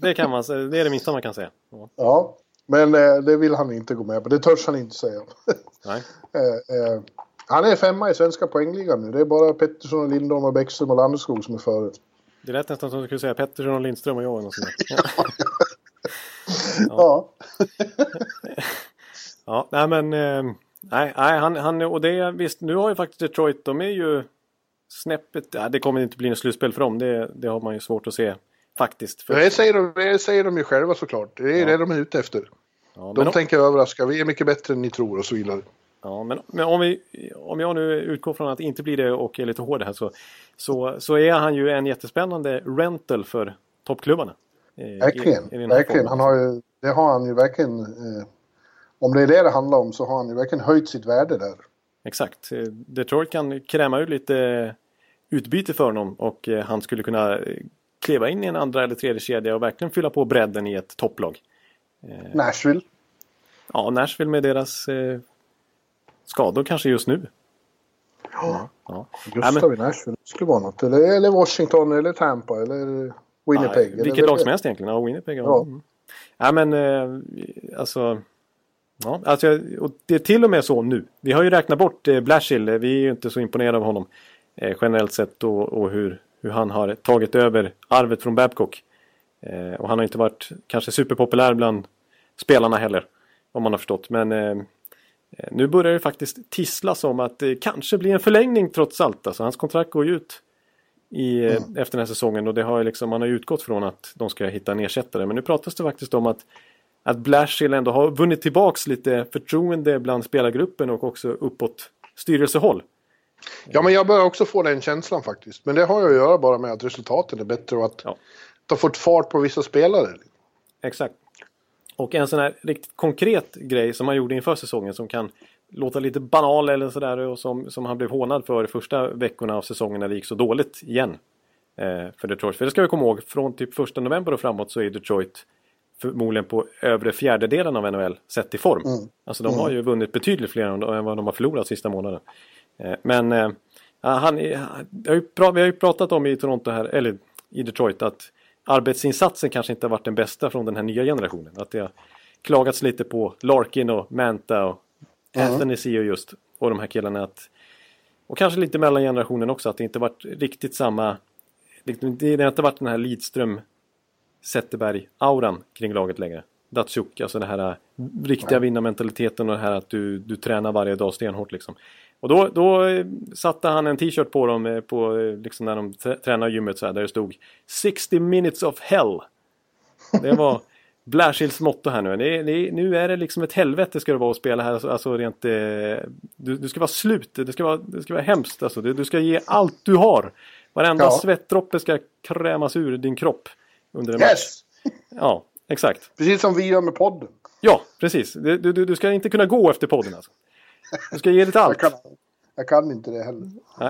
Det, kan man, det är det minsta man kan säga. Ja, ja men eh, det vill han inte gå med på. Det törs han inte säga. Nej. eh, eh, han är femma i svenska poängligan nu. Det är bara Pettersson, Lindholm, och Bäckström och Landeskog som är före. Det lät nästan som att du skulle säga Pettersson, och Lindström och jag. Och ja. ja. Ja, nej men... Eh, nej, nej han, han, och det visst, nu har ju faktiskt Detroit, de är ju snäppet... Ja, det kommer inte bli något slutspel för dem, det, det har man ju svårt att se faktiskt. För... Det, säger de, det säger de ju själva såklart, det är ja. det de är ute efter. Ja, de tänker om... överraska, vi är mycket bättre än ni tror och så vidare. Ja, men, men om, vi, om jag nu utgår från att det inte blir det och är lite hård här så, så, så är han ju en jättespännande rental för toppklubbarna. Verkligen, verkligen. Han har ju, det har han ju verkligen eh, om det är det det handlar om så har han ju verkligen höjt sitt värde där. Exakt. Detroit kan kräma ut lite utbyte för honom och eh, han skulle kunna eh, kliva in i en andra eller tredje kedja och verkligen fylla på bredden i ett topplag. Eh, Nashville? Ja, Nashville med deras eh, skador kanske just nu. Ja, ja. Gustav i Nashville skulle vara något. Eller, eller Washington eller Tampa eller Winnipeg. Ja, vilket lag som helst egentligen. Ja, Winnipeg. Ja. ja. Mm. ja men eh, alltså. Ja, alltså, och det är till och med så nu. Vi har ju räknat bort eh, Blashill. Vi är ju inte så imponerade av honom. Eh, generellt sett och, och hur, hur han har tagit över arvet från Babcock. Eh, och han har inte varit kanske superpopulär bland spelarna heller. Om man har förstått. Men eh, eh, nu börjar det faktiskt tisslas om att det kanske blir en förlängning trots allt. Alltså, hans kontrakt går ju ut i, eh, mm. efter den här säsongen och det har liksom, man har utgått från att de ska hitta en ersättare. Men nu pratas det faktiskt om att, att Blashill ändå har vunnit tillbaks lite förtroende bland spelargruppen och också uppåt styrelsehåll. Ja, men jag börjar också få den känslan faktiskt. Men det har ju att göra bara med att resultaten är bättre och att ja. det har fått fart på vissa spelare. Exakt. Och en sån här riktigt konkret grej som han gjorde inför säsongen som kan låta lite banal eller sådär och som, som han blev hånad för första veckorna av säsongen när det gick så dåligt igen. Eh, för Detroit. För det ska vi komma ihåg, från typ första november och framåt så är Detroit förmodligen på övre fjärdedelen av NHL sett i form. Mm. Alltså de mm. har ju vunnit betydligt fler än vad de har förlorat sista månaden. Eh, men eh, han, vi har ju pratat om i Toronto här, eller i Detroit att arbetsinsatsen kanske inte har varit den bästa från den här nya generationen. Att det har klagats lite på Larkin och Manta och mm. Anthony Seo just och de här killarna. Att, och kanske lite mellan generationen också att det inte varit riktigt samma det har inte varit den här Lidström Zetterberg-auran kring laget längre. Datsjuk, alltså den här riktiga vinnarmentaliteten och det här att du, du tränar varje dag stenhårt liksom. Och då, då eh, satte han en t-shirt på dem eh, på, liksom när de tränar gymmet så här, där det stod 60 minutes of hell. Det var Blashills motto här nu. Det, det, nu är det liksom ett helvete ska det vara att spela här. Alltså rent... Du, du ska vara slut. Det ska vara, det ska vara hemskt. Alltså, du, du ska ge allt du har. Varenda ja. svettdroppe ska krämas ur din kropp. Under en match. Yes! Ja, exakt. Precis som vi gör med podden. Ja, precis. Du, du, du ska inte kunna gå efter podden alltså. Du ska ge lite allt. Jag kan, jag kan inte det heller.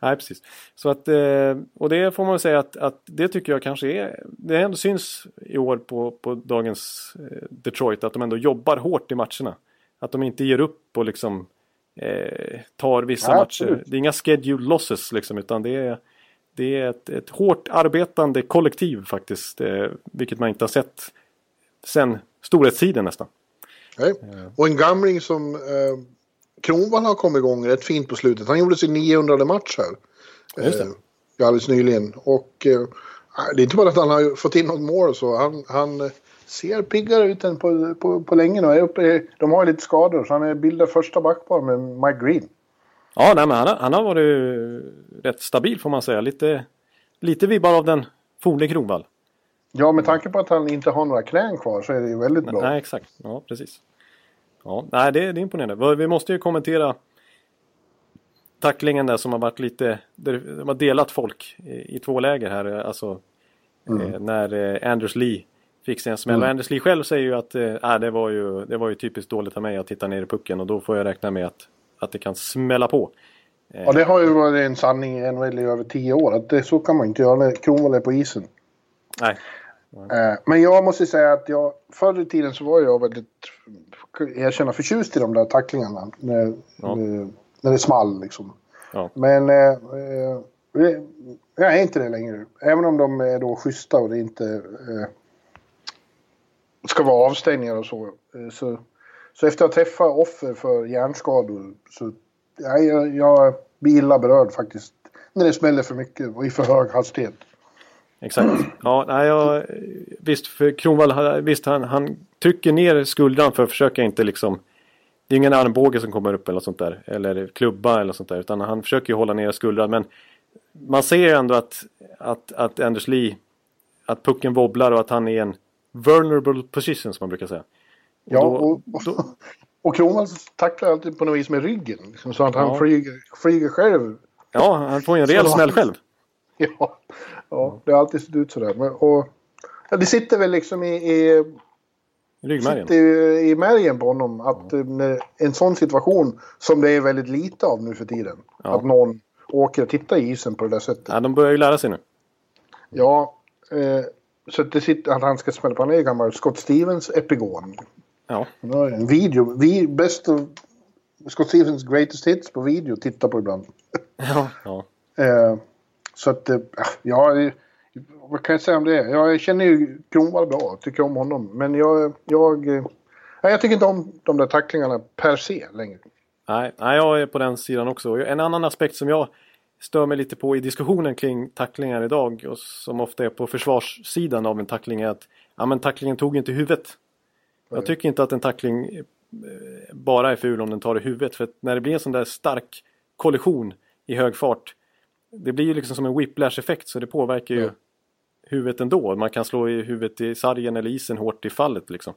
Nej, precis. Så att, eh, och det får man säga att, att det tycker jag kanske är, det ändå syns i år på, på dagens eh, Detroit att de ändå jobbar hårt i matcherna. Att de inte ger upp och liksom eh, tar vissa ja, matcher. Det är inga schedule losses liksom utan det är, det är ett, ett hårt arbetande kollektiv faktiskt. Eh, vilket man inte har sett sen storhetstiden nästan. Nej. Och en gamling som eh, Kronwall har kommit igång rätt fint på slutet. Han gjorde sin 900 match här. Just det. Eh, alldeles nyligen. Och eh, det är inte bara att han har fått in något mål så. Han, han eh, ser piggare ut än på, på, på länge nu. De har lite skador så han är bildad första backpar med Mike Green. Ja, nej, men han, har, han har varit rätt stabil får man säga. Lite, lite vibbar av den forne Kronwall. Ja, med tanke på att han inte har några knän kvar så är det ju väldigt bra. Nej, exakt. Ja, precis. Ja, nej, det, det är imponerande. Vi måste ju kommentera tacklingen där som har varit lite, de har delat folk i, i två läger här. Alltså mm. eh, när eh, Anders Lee fick sig en smäll. Mm. Och Anders Lee själv säger ju att eh, det, var ju, det var ju typiskt dåligt av mig att titta ner i pucken och då får jag räkna med att, att det kan smälla på. Eh, ja, det har ju varit en sanning i NHL i över tio år. Att det, så kan man inte göra när Kronwall är på isen. Nej. Eh, men jag måste säga att jag, förr i tiden så var jag väldigt, erkänna, förtjust i de där tacklingarna. När, ja. när det small liksom. Ja. Men eh, eh, jag är inte det längre. Även om de är då schyssta och det inte eh, ska vara avstängningar och så. Så, så efter att ha träffat offer för hjärnskador så ja, jag, jag blir illa berörd faktiskt. När det smäller för mycket och i för hög hastighet. Exakt. Ja, nej, jag, visst, för Kronwall, visst han, han trycker ner skuldran för att försöka inte liksom det är ingen armbåge som kommer upp eller sånt där. Eller klubba eller sånt där. Utan han försöker ju hålla ner skuldran. Men man ser ändå att, att, att Anders Lee, att pucken wobblar och att han är en vulnerable position som man brukar säga. Och ja, då, och, och, och Kronwall tacklar alltid på något vis med ryggen. Liksom, så att han ja. flyger, flyger själv. Ja, han får ju en rejäl smäll själv. Ja, ja, det har alltid sett ut sådär. Men, och, ja, det sitter väl liksom i, i, Ryggmärgen. sitter i märgen på honom att när en sån situation som det är väldigt lite av nu för tiden. Ja. Att någon åker och tittar i isen på det där sättet. Ja, de börjar ju lära sig nu. Ja, eh, så att det sitter att han ska smälla på. Han är gammal Scott Stevens epigon. Ja, en video. Vi, best of Scott Stevens greatest hits på video tittar på ibland. ja, ja. Eh, så att, eh, ja, vad kan jag säga om det? Jag känner ju Kronwall bra, tycker om honom. Men jag, jag, eh, jag tycker inte om de där tacklingarna per se längre. Nej, nej, jag är på den sidan också. En annan aspekt som jag stör mig lite på i diskussionen kring tacklingar idag och som ofta är på försvarssidan av en tackling är att ja, men tacklingen tog inte huvudet. Jag tycker inte att en tackling eh, bara är ful om den tar i huvudet. För när det blir en sån där stark kollision i hög fart det blir ju liksom som en whiplash-effekt så det påverkar ju Ja. huvudet ändå. Man kan slå i huvudet i sargen eller isen hårt i fallet liksom.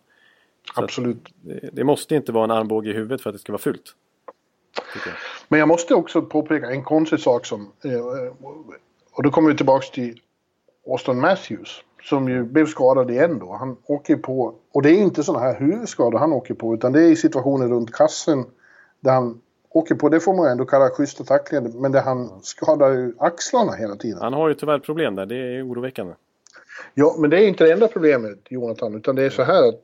Så Absolut. Det, det måste inte vara en armbåge i huvudet för att det ska vara fult. Jag. Men jag måste också påpeka en konstig sak som... Eh, och då kommer vi tillbaks till Austin Matthews. Som ju blev skadad igen då. Han åker på... Och det är inte sådana här huvudskador han åker på. Utan det är i situationer runt kassen. Där han åker på, det får man ändå kalla schyssta tacklingar. Men där han skadar ju axlarna hela tiden. Han har ju tyvärr problem där, det är oroväckande. Ja, men det är inte det enda problemet, Jonathan. Utan det är så här att...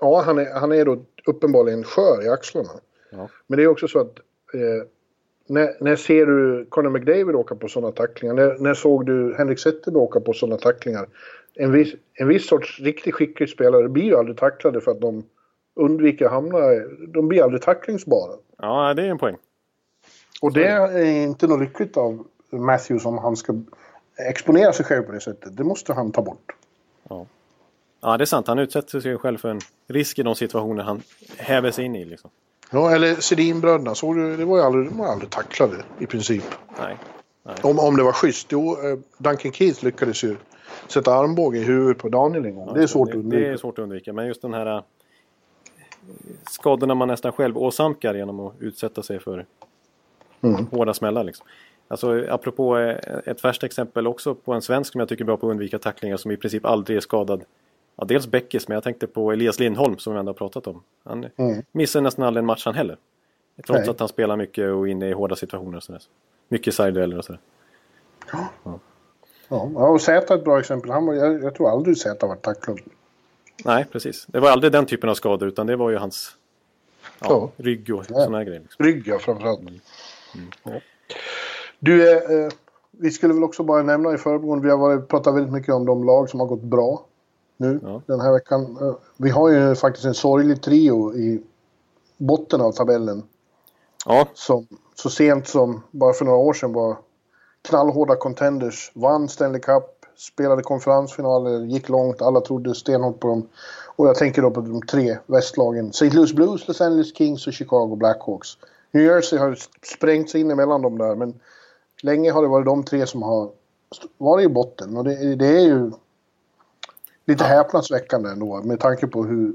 Ja, han är, han är då uppenbarligen skör i axlarna. Ja. Men det är också så att... Eh, när, när ser du Conor McDavid åka på sådana tacklingar? När, när såg du Henrik Zetterberg åka på sådana tacklingar? En viss, en viss sorts riktigt skicklig spelare blir ju aldrig tacklade för att de undviker att hamna... De blir aldrig tacklingsbara. Ja, det är en poäng. Och det är inte något lyckligt av Matthews om han ska exponera sig själv på det sättet. Det måste han ta bort. Ja, det är sant. Han utsätter sig själv för en risk i de situationer han häver sig in i. Liksom. Ja, eller Sedinbröderna. Såg du? Det var ju aldrig, de var aldrig tacklade i princip. Nej. Om, om det var schysst. Jo, eh, Duncan Keith lyckades ju sätta armbåge i huvudet på Daniel en gång. det är svårt att det, undvika. det är svårt att undvika. Men just den här äh, skadorna man nästan själv åsamkar genom att utsätta sig för Mm. hårda smällar. Liksom. Alltså, apropå eh, ett färskt exempel också på en svensk som jag tycker är bra på att undvika tacklingar som i princip aldrig är skadad. Ja, dels Bäckis, men jag tänkte på Elias Lindholm som vi ändå har pratat om. Han Mm. missar nästan aldrig en match han heller. Trots Nej. att han spelar mycket och inne i hårda situationer. Och sådär. Mycket sidedueller och sådär. Ja, ja, och Zäta är ett bra exempel. Han var, jag, jag tror aldrig Zäta var tacklad. Nej, precis. Det var aldrig den typen av skador utan det var ju hans ja, Ja. rygg och sådana här grejer. Liksom. Rygg, ja, framförallt. Ja. Du, eh, eh, vi skulle väl också bara nämna i förbigående, vi har varit, pratat väldigt mycket om de lag som har gått bra nu Ja. den här veckan. Vi har ju faktiskt en sorglig trio i botten av tabellen. Ja, som så sent som bara för några år sedan var knallhårda contenders. Vann Stanley Cup, spelade konferensfinaler, gick långt, alla trodde stenhårt på dem. Och jag tänker då på de tre västlagen. St. Louis Blues, Los Angeles Kings och Chicago Blackhawks. New Jersey har sprängt sig in emellan dem där men länge har det varit de tre som har varit i botten. Och det, det är ju lite häpnadsväckande ändå med tanke på hur,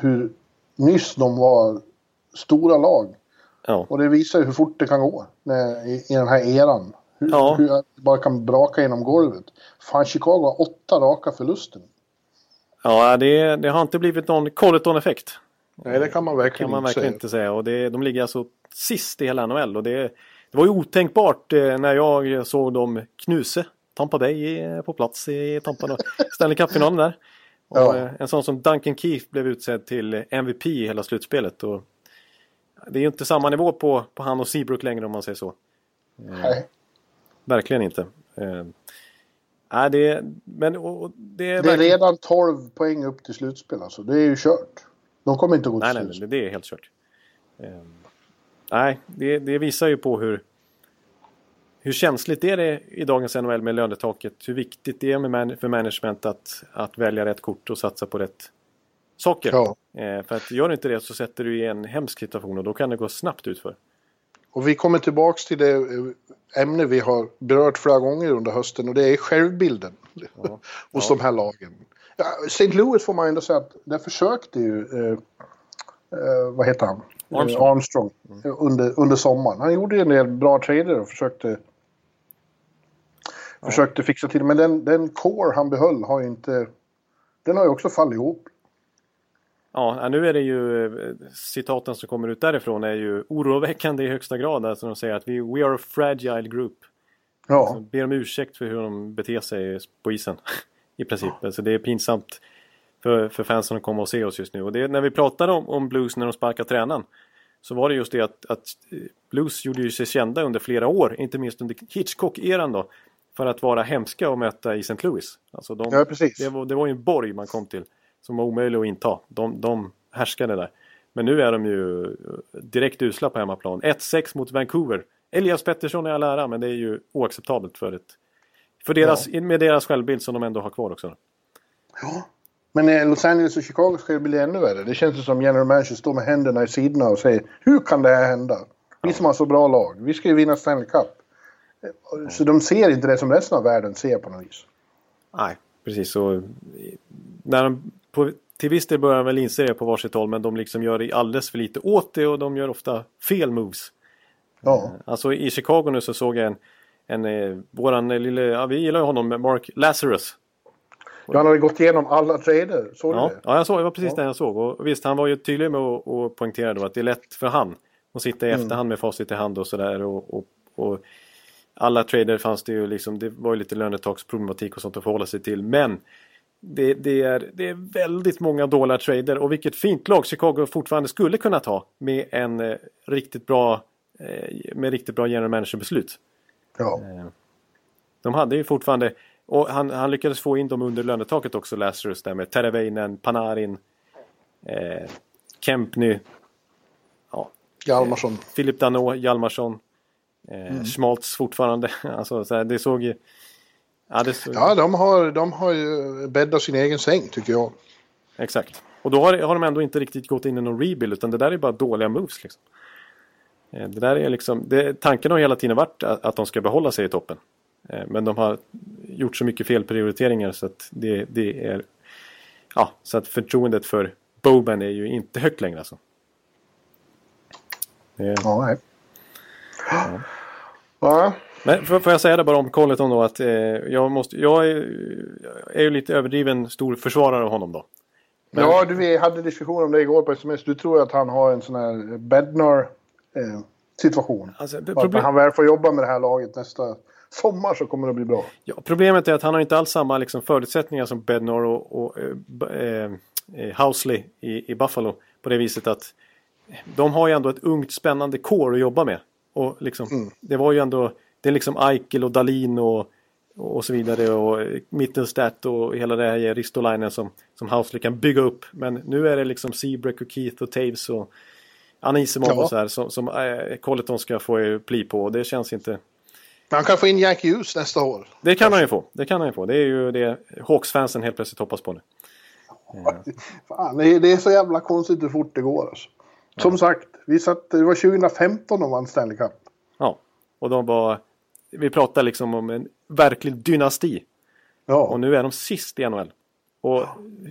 hur nyss de var stora lag. ja. Och det visar ju hur fort det kan gå när, i, i den här eran. Hur, Ja. hur det bara kan braka genom golvet. Fan, Chicago har åtta raka förluster. ja det, det har inte blivit någon Colleton-effekt. Nej, det kan man verkligen kan man inte verkligen säga. inte säga. Och det, de ligger alltså sist i hela NHL. Och det, det var ju otänkbart eh, när jag såg dem knuse Tampa Bay eh, på plats i Tampa. Stanley Cup-finalen där. Och, Ja. eh, En sån som Duncan Keith blev utsedd till MVP i hela slutspelet. Och det är ju inte samma nivå på, på han och Seabrook längre om man säger så. Nej. Verkligen inte. Eh, nej, det, men, och, och det, är Det är redan 12 poäng upp till slutspel alltså. Det är ju kört. De kommer inte att gå till Nej, nej, slutspel. nej, det är helt kört. Ehm, nej, det, det visar ju på hur, hur känsligt är det i dagens NHL med lönetaket. Hur viktigt det är man, för management att, att välja rätt kort och satsa på rätt saker. Ja. Eh, för att gör du inte det så sätter du i en hemsk situation och då kan det gå snabbt utför. Och vi kommer tillbaks till det eh, ämne vi har berört flera gånger under hösten och det är självbilden hos de här lagen. Ja, St. Louis får man ändå säga att där försökte ju, eh, eh, vad heter han? Armstrong. Eh, Armstrong eh, under, under sommaren. Han gjorde ju en del bra trader och försökte Försökte fixa till. Men den, den core han behöll har ju inte... Den har ju också fallit ihop. Ja, nu är det ju citaten som kommer ut därifrån är ju oroväckande i högsta grad. Alltså de säger att vi we are a fragile group. Ja. Så ber om ursäkt för hur de beter sig på isen. I princip. Alltså det är pinsamt för, för fansen att komma och se oss just nu. Och det, när vi pratade om, om Blues när de sparkade tränaren. Så var det just det att, att eh, Blues gjorde ju sig kända under flera år. Inte minst under Hitchcock-eran då. För att vara hemska att möta i St. Louis. Alltså de, Ja, precis. Det var, det var ju en borg man kom till. Som var omöjlig att inta. De, de härskade där. Men nu är de ju eh, direkt usla på hemmaplan. 1-6 mot Vancouver. Elias Pettersson är all ära, men det är ju oacceptabelt för, ett, för deras, med deras självbild som de ändå har kvar också. Ja. Men eh, Los Angeles och Chicago ska ju bli ännu värre. Det känns som general manager står med händerna i sidorna och säger Hur kan det här hända? Vi som har så bra lag. Vi ska ju vinna Stanley Cup. Eh, Så de ser inte det som resten av världen ser på något vis. Nej, precis. Så, när de, på, till viss del börjar de väl inse det på varsitt håll, men de liksom gör alldeles för lite åt det och de gör ofta fel moves. Ja. Alltså i Chicago nu så såg jag en, en eh, våran lille, ja vi gillar ju honom, Mark Lazarus. Han hade gått igenom alla trader. Såg du Ja, det? ja jag såg, det var precis Ja. det jag såg. Och visst, han var ju tydlig med att och poängtera då att det är lätt för han att sitta i Mm. efterhand med facit i hand och sådär. Och, och, och alla trader fanns det ju liksom, det var ju lite lönetaksproblematik och sånt att förhålla sig till. Men det, det, är, det är väldigt många dåliga trader och vilket fint lag Chicago fortfarande skulle kunna ta med en eh, riktigt bra eh, med riktigt bra general manager-beslut. Ja. De hade ju fortfarande och han, han lyckades få in dem under lönetaket också, Lazarus där med Teravainen, Panarin, eh, Kempny, ja, Hjalmarsson. Filip Danault, Hjalmarsson, eh, Mm. Schmaltz fortfarande. alltså, så här, det såg ju... Ja, det såg, Ja, de har, de har ju bäddat sin egen säng tycker jag. exakt. Och då har, har de ändå inte riktigt gått in i någon rebuild utan det där är bara dåliga moves. Liksom. Eh, Det där är liksom, det, tanken har hela tiden varit att, att de ska behålla sig i toppen. Eh, Men de har gjort så mycket felprioriteringar så att det, det är... Ja, så att förtroendet för Boban är ju inte högt längre alltså. Det, Ja, nej. Ja. Men får, får jag säga det bara om Colleton då att eh, jag, måste, jag är, är ju lite överdriven stor försvarare av honom då. Men- Ja, du, vi hade diskussion om det igår på sms. Du tror att han har en sån här Bednar eh, situation. Alltså, problem, när han väl får jobba med det här laget nästa sommar så kommer det bli bra. ja, problemet är att han har inte alls samma liksom, förutsättningar som Bednar och, och eh, eh, eh, Housley i, i Buffalo. På det viset att de har ju ändå ett ungt spännande core att jobba med. Och liksom, Det var ju ändå, det är liksom Eichel och Dalin och, och så vidare och Mittelstadt och hela det här Ristolainen som, som Housley kan bygga upp. Men nu är det liksom Seabreak och Keith och Taves och Anisimov Ja. och så här som, som eh, Colleton ska få pli på. Och det känns inte... Men han kan få in Jack Hughes nästa år. Det kan han ju få. Det kan han ju få. Det är ju det Hawks-fansen helt plötsligt hoppas på nu. Fan, det, är, det är så jävla konstigt hur fort det går. Alltså. Som sagt, vi satt, det var 2015 de vann Stanley Cup. Ja, och de var... Vi pratar liksom om en verklig dynasti. Ja, Och nu är de sist i NHL. Och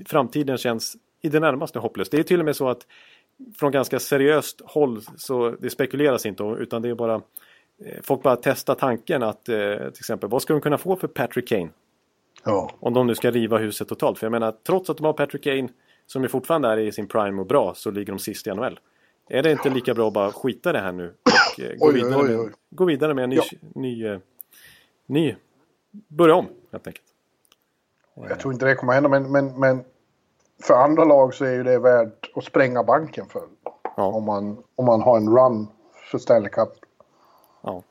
framtiden känns i det närmaste hopplös. Det är till och med så att från ganska seriöst håll så det spekuleras inte utan det är bara eh, folk bara testar tanken att eh, till exempel vad ska de kunna få för Patrick Kane? ja. Om de nu ska riva huset totalt. För jag menar trots att de har Patrick Kane som ju fortfarande är i sin prime och bra så ligger de sist i NHL. Är det inte lika bra att bara skita det här nu och eh, gå, Oj, vidare oj, med, oj. gå vidare med en ny, Ja. ny, eh, ny börja om helt enkelt. Jag tror inte det kommer hända, men, men, men för andra lag så är ju det värt att spränga banken för. Ja. Om, man, om man har en run för Stanley Cup. Ja.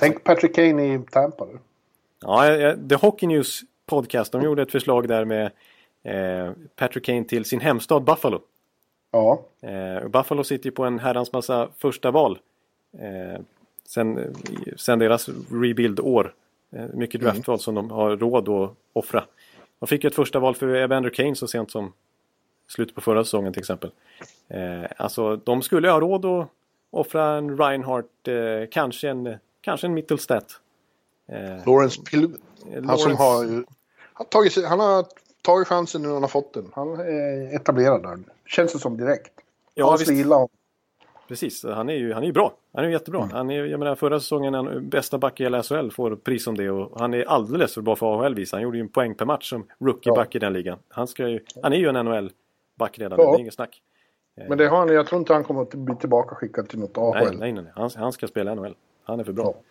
Tänk Patrick Kane i Tampa. Du. Ja, jag- The Hockey News Podcast, de gjorde ett förslag där med eh, Patrick Kane till sin hemstad Buffalo. Ja, Eh, Buffalo sitter ju på en herrans massa första val. Eh, sen, sen deras rebuild-år. Eh, mycket draftval som de har råd att offra. De fick ju ett första val för Evander Kane så sent som slutet på förra säsongen till exempel. Eh, alltså de skulle ha råd att offra en Reinhardt, eh, kanske en, kanske en Mittelstadt. Eh, Lawrence Pilu. Han som Lawrence- har, ju- han, tagit, sig- han har tagit chansen nu när han har fått den. Han är etablerad där. Känns det som direkt. Ja, Hans visst. Precis, han är ju, han är ju bra. Han är jättebra. Mm. Han är, jag menar, förra säsongen, han, bästa back i hela SHL, får pris om det. Och han är alldeles för bra för AHL visar. Han gjorde ju en poäng per match som rookie-back i den ligan. Han, ska ju, han är ju en NHL back redan. Ja. Det är inget snack. Men det har han, jag tror inte han kommer att bli tillbaka skickad till något AHL. Nej, nej, nej. Han, han ska spela NHL. Han är för bra. Ja.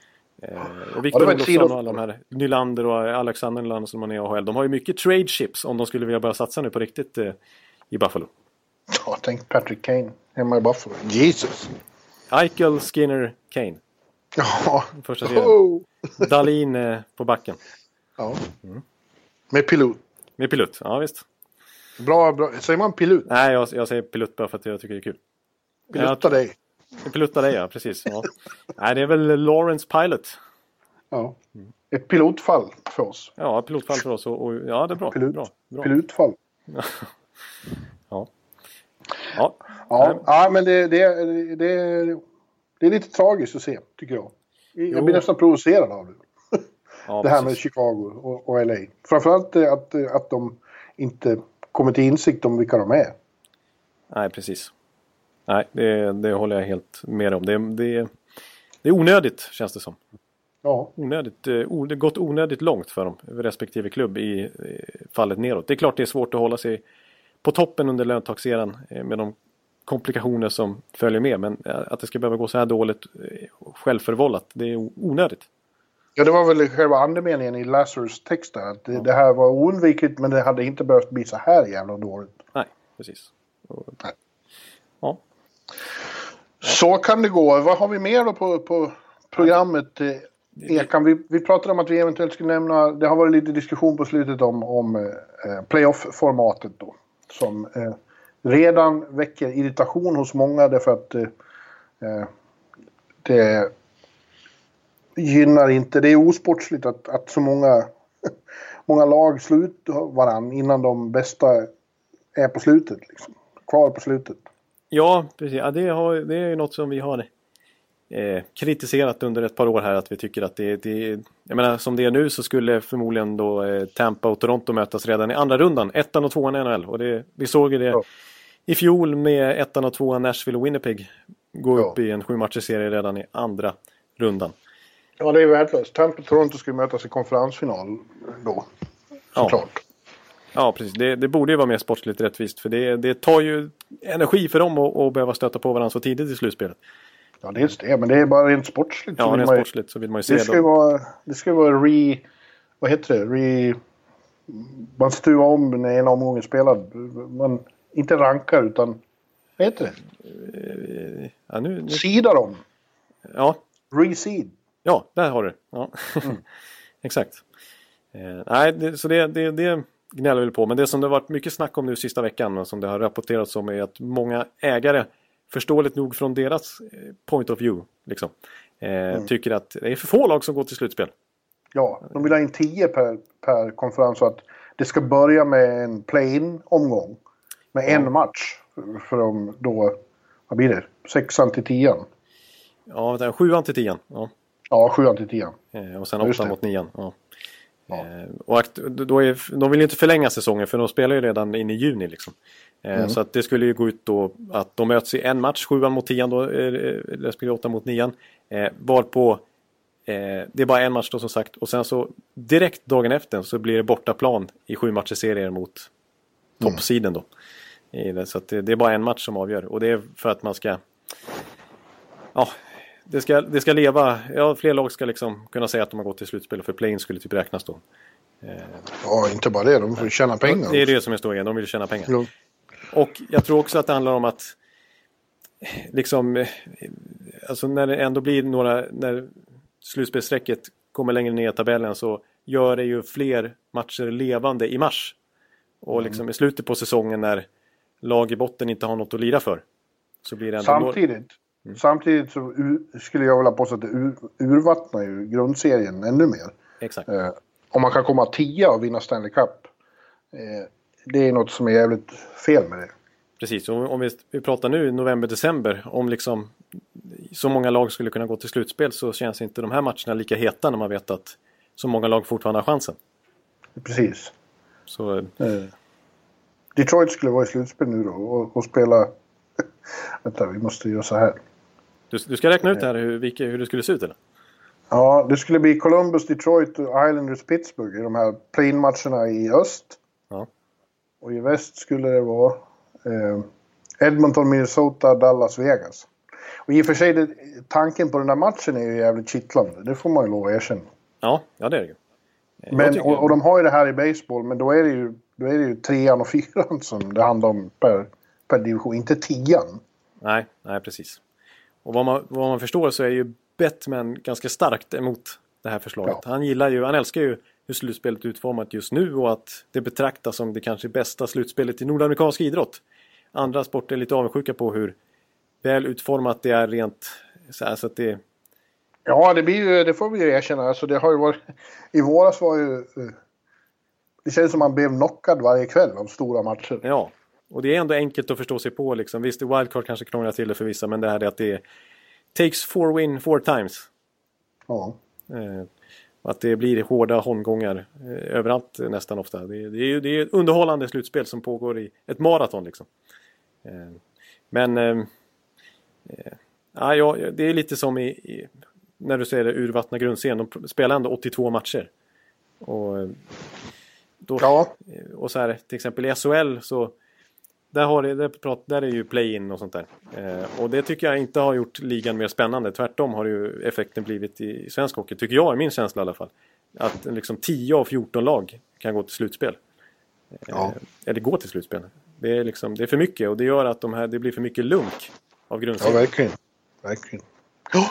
Eh, Ja, det var ett Olofsson och alla de här Nylander och Alexander Nylander som är i AHL. De har ju mycket trade chips om de skulle vilja börja satsa nu på riktigt eh, i Buffalo. Ja, tänk Patrick Kane hemma i Buffalo. Jesus! Eichel, Skinner, Kane. Ja. Första serien. Oh. Dalin eh, på backen. ja. Med pilot. Med Pilut. Ja, visst. Bra, bra. Säger man pilut? Nej, jag, jag säger Pilut bara för att jag tycker det är kul. Pilutta dig. Pilutta dig, ja. Precis. Ja. Nej, det är väl Lawrence Pilot. Ja. Ett pilotfall för oss. Ja, pilotfall för oss. Och, och, ja, det är bra. Pilut. bra, bra. Pilotfall. Ja. Ja. Ja, ja men det, det, det, det, är lite tragiskt att se, tycker jag. Jag Jo. blir nästan provocerad av det. ja det här med precis. Chicago och, och LA. Framförallt eh, att, eh, att de inte kommer till insikt om vilka de är. Nej, precis. Nej, det, det håller jag helt med om. Det, det, det är onödigt, känns det som. Ja, Onödigt, eh, o, det gått onödigt långt för dem, respektive klubb, i fallet neråt. Det är klart det är svårt att hålla sig på toppen under löntagseran eh, med de komplikationer som följer med. Men eh, att det ska behöva gå så här dåligt självförvållat, det är onödigt. ja det var väl själva andemeningen i Lazarus text där. Att det, det här var oundvikligt men det hade inte behövt bli så här jävla dåligt. Nej, precis. Och, Nej. ja, Så kan det gå. Vad har vi mer då på, på programmet? Eh, Ekan, vi, vi pratade om att vi eventuellt skulle nämna, det har varit lite diskussion på slutet om, om eh, playoff-formatet då. Som eh, redan väcker irritation hos många därför att eh, eh, det gynnar inte, det är osportsligt att, att så många, många lag slår ut varann innan de bästa är på slutet. Liksom. Kvar på slutet. Ja, precis. Ja, det, har, det är ju något som vi har eh, kritiserat under ett par år här. Att vi tycker att det, det Jag menar, som det är nu så skulle förmodligen då eh, Tampa och Toronto mötas redan i andra rundan. Ettan och tvåan i NHL. Och det, vi såg ju det Ja. i fjol med ettan och tvåan Nashville och Winnipeg. Gå Ja. upp i en sju serie redan i andra rundan. Ja, det är värdelöst. Tampa och Toronto ju mötas i konferensfinal då. Såklart. Ja, precis. Det, det borde ju vara mer sportsligt rättvist. För det, det tar ju energi för dem att, att behöva stöta på varandra så tidigt i slutspelet. Ja, dels det. Men det är bara rent sportsligt. Ja, rent man ju- sportsligt så vill man ju se Det ska dem. vara, det ska ju vara re... Vad heter det? Re... Man stuvar om när en omgång är spelad. Man inte rankar utan... Vad heter det? Ja, nu, nu, Sidar om. ja, Reseed. Ja, där har du det. ja. Mm. Exakt. Eh, nej, det, så det, det, det gnäller väl på. Men det som det har varit mycket snack om nu sista veckan och som det har rapporterats om är att många ägare, förståeligt nog från deras eh, point of view, liksom, eh, Mm. tycker att det är för få lag som går till slutspel. Ja, de vill ha in 10 per, per konferens så att det ska börja med en play-in omgång. Med en match. För- de då... Vad blir det? Sexan till tian. Ja, sjuan till tian. Ja. Ja, sjuan till tian. Eh, och sen åttan mot nian. Ja. Ja. Eh, och då är, de vill ju inte förlänga säsongen för de spelar ju redan in i juni. Liksom. Eh, Mm. Så att det skulle ju gå ut då att de möts i en match, sjuan mot tian då, eh, respektive åttan mot nian. Eh, varpå det är bara en match då som sagt och sen så direkt dagen efter så blir det bortaplan i sju matchers serier mot toppsiden då. I det, så det är bara en match som avgör och det är för att man ska Ja, det ska, det ska leva. Ja, fler lag ska liksom kunna säga att de har gått till slutspel. För play-in skulle typ räknas då. Ja, inte bara det. De får tjäna pengar. Det är det som är stora De vill tjäna pengar. Jo. Och jag tror också att det handlar om att liksom eh, alltså när det ändå blir några när slutspelsstrecket kommer längre ner i tabellen så gör det ju fler matcher levande i mars. Och liksom i slutet på säsongen när lag i botten inte har något att lira för. Så blir det ändå några- Samtidigt, samtidigt så skulle jag vilja påstå att det ur, urvattnar ju grundserien ännu mer. Exakt. Eh, om man kan komma tia och vinna Stanley Cup. Eh, det är något som är jävligt fel med det. Precis, och om vi, vi pratar nu november-december om liksom så många lag skulle kunna gå till slutspel så känns inte de här matcherna lika heta när man vet att så många lag fortfarande har chansen. Precis. Så Eh, Detroit skulle vara i slutspel nu då och, och spela... Vänta, vi måste göra så här. Du, du ska räkna ut här hur, vilka, hur det skulle se ut eller? Ja, det skulle bli Columbus, Detroit och Islanders, Pittsburgh i de här play-in-matcherna i öst. Ja. Och i väst skulle det vara Eh, Edmonton, Minnesota, Dallas, Vegas. Och i och för sig, det, tanken på den där matchen är ju jävligt kittlande. Det får man ju lov att erkänna. Ja, ja det är det ju. Jag Men, och, och de har ju det här i baseball, men då är det ju, då är det ju trean och fyran som det handlar om per, per division, inte tian. Nej, nej precis. Och vad man, vad man förstår så är ju Bettman ganska starkt emot det här förslaget. Ja. Han gillar ju, han älskar ju hur slutspelet är utformat just nu och att det betraktas som det kanske bästa slutspelet i nordamerikansk idrott. Andra sporter är lite avundsjuka på hur väl utformat det är rent så, här, så att det... Ja, det, blir ju, det får vi ju erkänna. Alltså, det har ju varit, I våras var ju... Det känns som man blev knockad varje kväll av stora matcher. Ja, och det är ändå enkelt att förstå sig på liksom. Visst, wildcard kanske krånglar till det för vissa, men det här är att det är takes four win four times. Ja. Eh, att det blir hårda holmgångar eh, överallt eh, nästan ofta. Det, det är ju det är ett underhållande slutspel som pågår i ett maraton liksom. Eh, men eh, eh, ja, ja, det är lite som i, i när du säger det, urvattna grundserien. De spelar ändå 82 matcher. Och, då, Ja. Och så här, till exempel i SHL så där, har det, där, prat, där är ju play-in och sånt där. Eh, och det tycker jag inte har gjort ligan mer spännande. Tvärtom har ju effekten blivit i, svensk hockey, tycker jag, i min känsla i alla fall. Att liksom 10 av 14 lag kan gå till slutspel. Eh, Ja. Eller gå till slutspel. Det är, liksom, det är för mycket och det gör att de här, det blir för mycket lunk av Ja, grundserien. verkligen. Verkligen. Ja.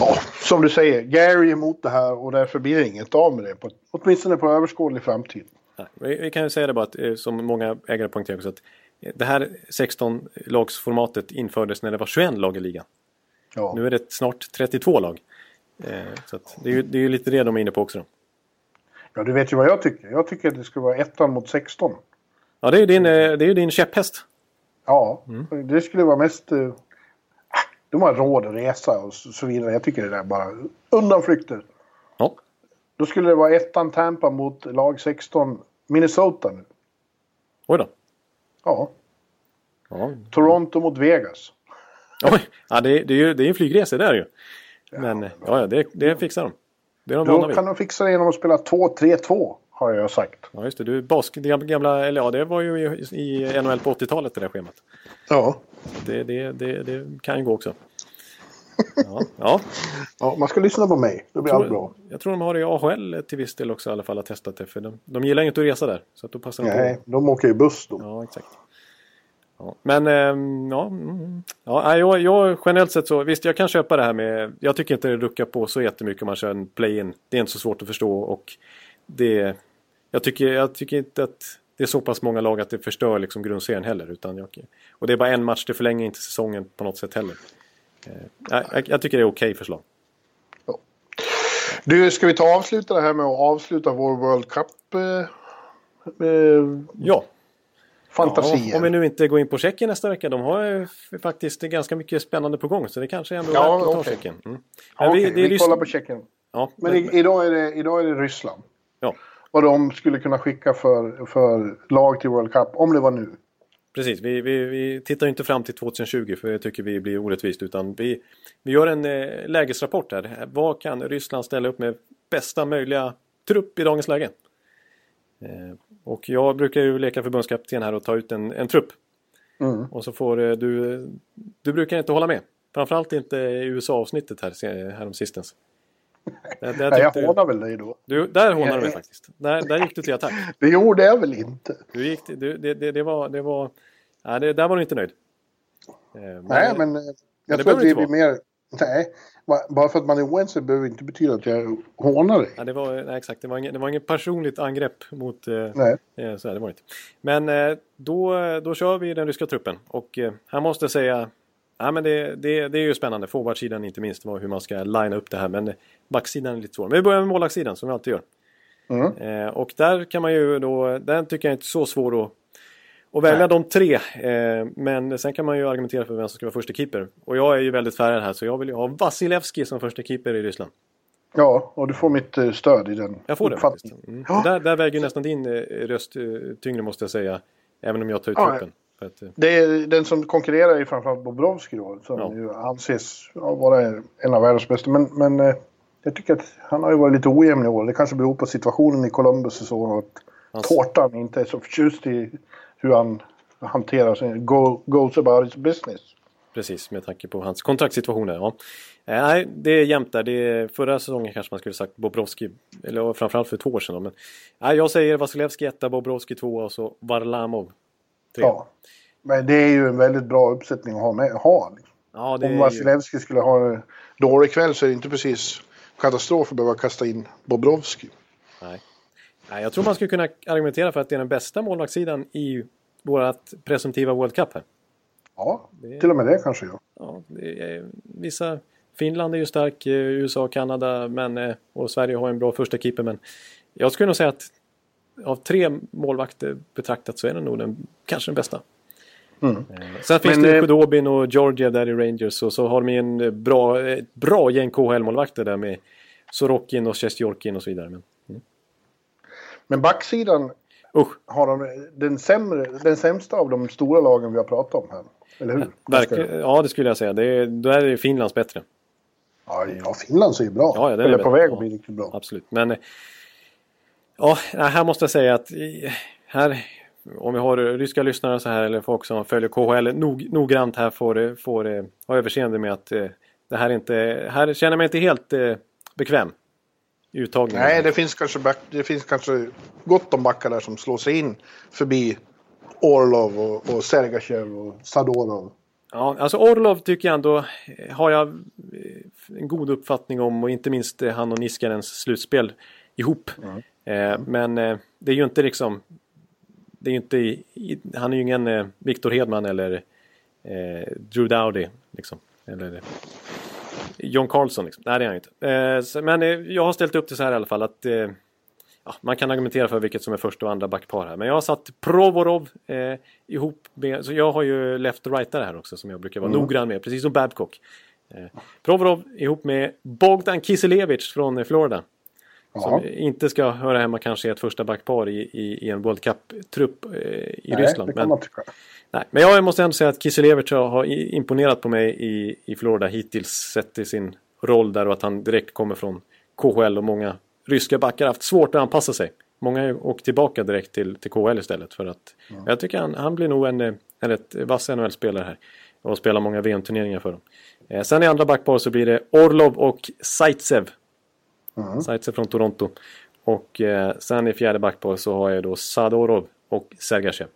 ja, som du säger, Gary är emot det här och därför blir det inget av med det. På, åtminstone på överskådlig framtid. Nej, vi, vi kan ju säga det bara att, eh, som många ägare poängterar också, att det här 16-lagsformatet infördes när det var 21 lag i ligan. Ja. Nu är det snart 32 lag. Eh, så det, är ju, det är ju lite det de är inne på också. Då. ja, du vet ju vad jag tycker. Jag tycker att det ska vara ettan mot 16. Ja, det är ju din, eh, det är ju din käpphäst. Ja, Mm. det skulle vara mest... eh, De har råd att resa och så så vidare. Jag tycker det där är bara undanflykter. Ja. Då skulle det vara ettan Tampa mot lag 16 Minnesota nu. Oj då. Ja, Ja. Toronto mot Vegas. Oj, ja, det, är- det är ju det är en flygresa där ju. Men ja, ja det, det fixar de. Det är de Då kan de fixa det genom att spela 2-3-2, har jag sagt. Ja, just det. Du, basket, det gamla, eller ja, det var ju i, i NHL på 80-talet det där schemat. Ja. Det, det, det, det kan ju gå också. Ja, ja. ja, man ska lyssna på mig. Då blir allt bra. Jag tror de har det i AHL till viss del också i alla fall har testat det. För de, de gillar inte att resa där. Så att då passar de på. Nej, de åker ju buss då. Ja, exakt. Ja, men ehm, ja, mm, ja jag, jag generellt sett så visst jag kan köpa det här med Jag tycker inte det ruckar på så jättemycket om man kör en play-in. Det är inte så svårt att förstå och det Jag tycker, jag tycker inte att det är så pass många lag att det förstör liksom grundserien heller. Utan jag, och det är bara en match, det förlänger inte säsongen på något sätt heller. Eh, jag, jag, tycker det är okej förslag. Du, ska vi ta och avsluta det här med att avsluta vår World Cup eh, eh, Ja, fantasier? Ja, om vi nu inte går in på Tjeckien nästa vecka. De har ju f- faktiskt ganska mycket spännande på gång. Så det kanske ändå är Ja, värt att ta okej. Tjeckien. Mm. Ja, det vi, är Ryss- kollar på Tjeckien. Ja, Men men, idag, är det, idag är det Ryssland. ja, Vad de skulle kunna skicka för, för lag till World Cup, om det var nu. Precis. Vi, vi, vi tittar inte fram till 2020 för det tycker vi blir orättvist. Utan vi, vi gör en eh, lägesrapport här. Vad kan Ryssland ställa upp med bästa möjliga trupp i dagens läge? Eh, och jag brukar ju leka förbundskapten här och ta ut en, en trupp. Mm. Och så får eh, du... Du brukar inte hålla med. Framförallt inte i USA-avsnittet här, se- häromsistens. Där, där, Nej, jag hånar väl dig då. du, där hånade du mig faktiskt. Där, där gick du till attack. Det gjorde jag väl inte. Du gick, du, det, det, det var... Det var nej, det, där var du inte nöjd. Eh, men- Nej, men eh, jag det tror att inte blir mer... Nej, ba- bara för att man är oense behöver inte betyda att jag hånar dig. Ja, det var, nej, exakt, det var, inget, det var inget personligt angrepp mot... Eh, Nej. eh, så här, det var inte. Men eh, då, då kör vi den ryska truppen. Och här måste jag säga... Ja, men det, det, det är ju spännande. Forwardsidan inte minst. Hur man ska linea upp det här. Men backsidan är lite svår. Men vi börjar med målvaktssidan som vi alltid gör. Mm. Eh, och där kan man ju då... Den tycker jag inte är så svår att, att välja Nej. de tre. Eh, men sen kan man ju argumentera för vem som ska vara första keeper. Och jag är ju väldigt färgad här. Så jag vill ju ha Vasilevski som första keeper i Ryssland. Ja, och du får mitt eh, stöd i den Jag får det faktiskt. Mm. Ja. Där, där väger nästan din eh, röst eh, tyngre måste jag säga. Även om jag tar ut Ja, truppen. Eh, Det är, den som konkurrerar är framförallt Bobrovski då, som Ja. ju anses vara en av världens bästa. Men, men eh, jag tycker att han har ju varit lite ojämn i år. Det kanske beror på situationen i Columbus och så. Och att Hans- Tårtan inte är så förtjust i hur han hanterar sin, go, goes about his business. Precis, med tanke på hans kontraktssituationer. Ja. Eh, nej, det är jämnt där. Det är, förra säsongen kanske man skulle sagt Bobrovski, eller framförallt för två år sedan. Men, nej, jag säger Vasilevski etta, Bobrovski tvåa och så Varlamov tre. Ja. Men det är ju en väldigt bra uppsättning att ha med. Ha, liksom. Ja, det Om är ju, Vasilevski skulle ha en dålig kväll så är det inte precis katastrof att behöva kasta in Bobrovski. nej. nej, jag tror man skulle kunna argumentera för att det är den bästa målvaktssidan i vårt presumtiva World Cup här. Ja, till och med det kanske ja. Ja, det är, vissa... Finland är ju stark, eh, USA, Kanada men, eh, och Sverige har en bra första keeper. Men jag skulle nog säga att av tre målvakter betraktat så är den nog den, kanske den bästa. Mm. Eh, Sen finns Men, det eh, Khudobin och Georgia där i Rangers och så har de ju en eh, bra, bra gäng KHL-målvakter där med Sorokin och Sjestjorkin och så vidare. Men, Men backsidan usch, har de den, sämre, den sämsta av de stora lagen vi har pratat om här. Eller hur? verkligen, ja det skulle jag säga. Det är, då är det Finlands bättre. Ja, ja, Finland ser ju bra. Ja, ja, den är Eller på väg Ja. att bli riktigt bra. Absolut. Men ja, här måste jag säga att här om vi har ryska lyssnare så här eller folk som följer KHL nog, noggrant här får, får ha överseende med att eh, det här inte, här känner jag mig inte helt eh, bekväm i uttagningen. Nej, det finns, kanske back, det finns kanske gott om backar där som slår sig in förbi Orlov och, och Sergachev och Sadorov. Ja, alltså Orlov tycker jag ändå eh, har jag en god uppfattning om och inte minst han och Niskanens slutspel ihop. Eh, men eh, det är ju inte liksom det är ju inte i, han är ju ingen eh, Victor Hedman eller eh, Drew Dowdy liksom. Eller eh, John Carlson liksom. Nej det är han inte. Eh, så, men jag har ställt upp det så här i alla fall att ja, man kan argumentera för vilket som är första och andra backpar här. Men jag har satt Provorov eh, ihop med, så jag har ju left och rightare här också som jag brukar vara noggrann med, precis som Babcock. Eh, Provorov ihop med Bogdan Kiselevich från eh, Ja. Som inte ska höra hemma kanske i ett första backpar i, i, i en World Cup-trupp eh, i Nej, Ryssland. Men, nej, men jag måste ändå säga att Kiselevich har, imponerat på mig i, i Florida hittills sett i sin roll där och att han direkt kommer från KHL och många ryska backar har haft svårt att anpassa sig. Många har åkt tillbaka direkt till, till KHL istället för att jag tycker han, han blir nog en, en rätt vass NHL-spelare här och spelar många VM-turneringar för dem. Eh, sen i andra backpar så blir det Orlov och Zaitsev. Mm. Zaitsev från Toronto. Och eh, sen i fjärde backpar så har jag då Sadorov och Sergachev.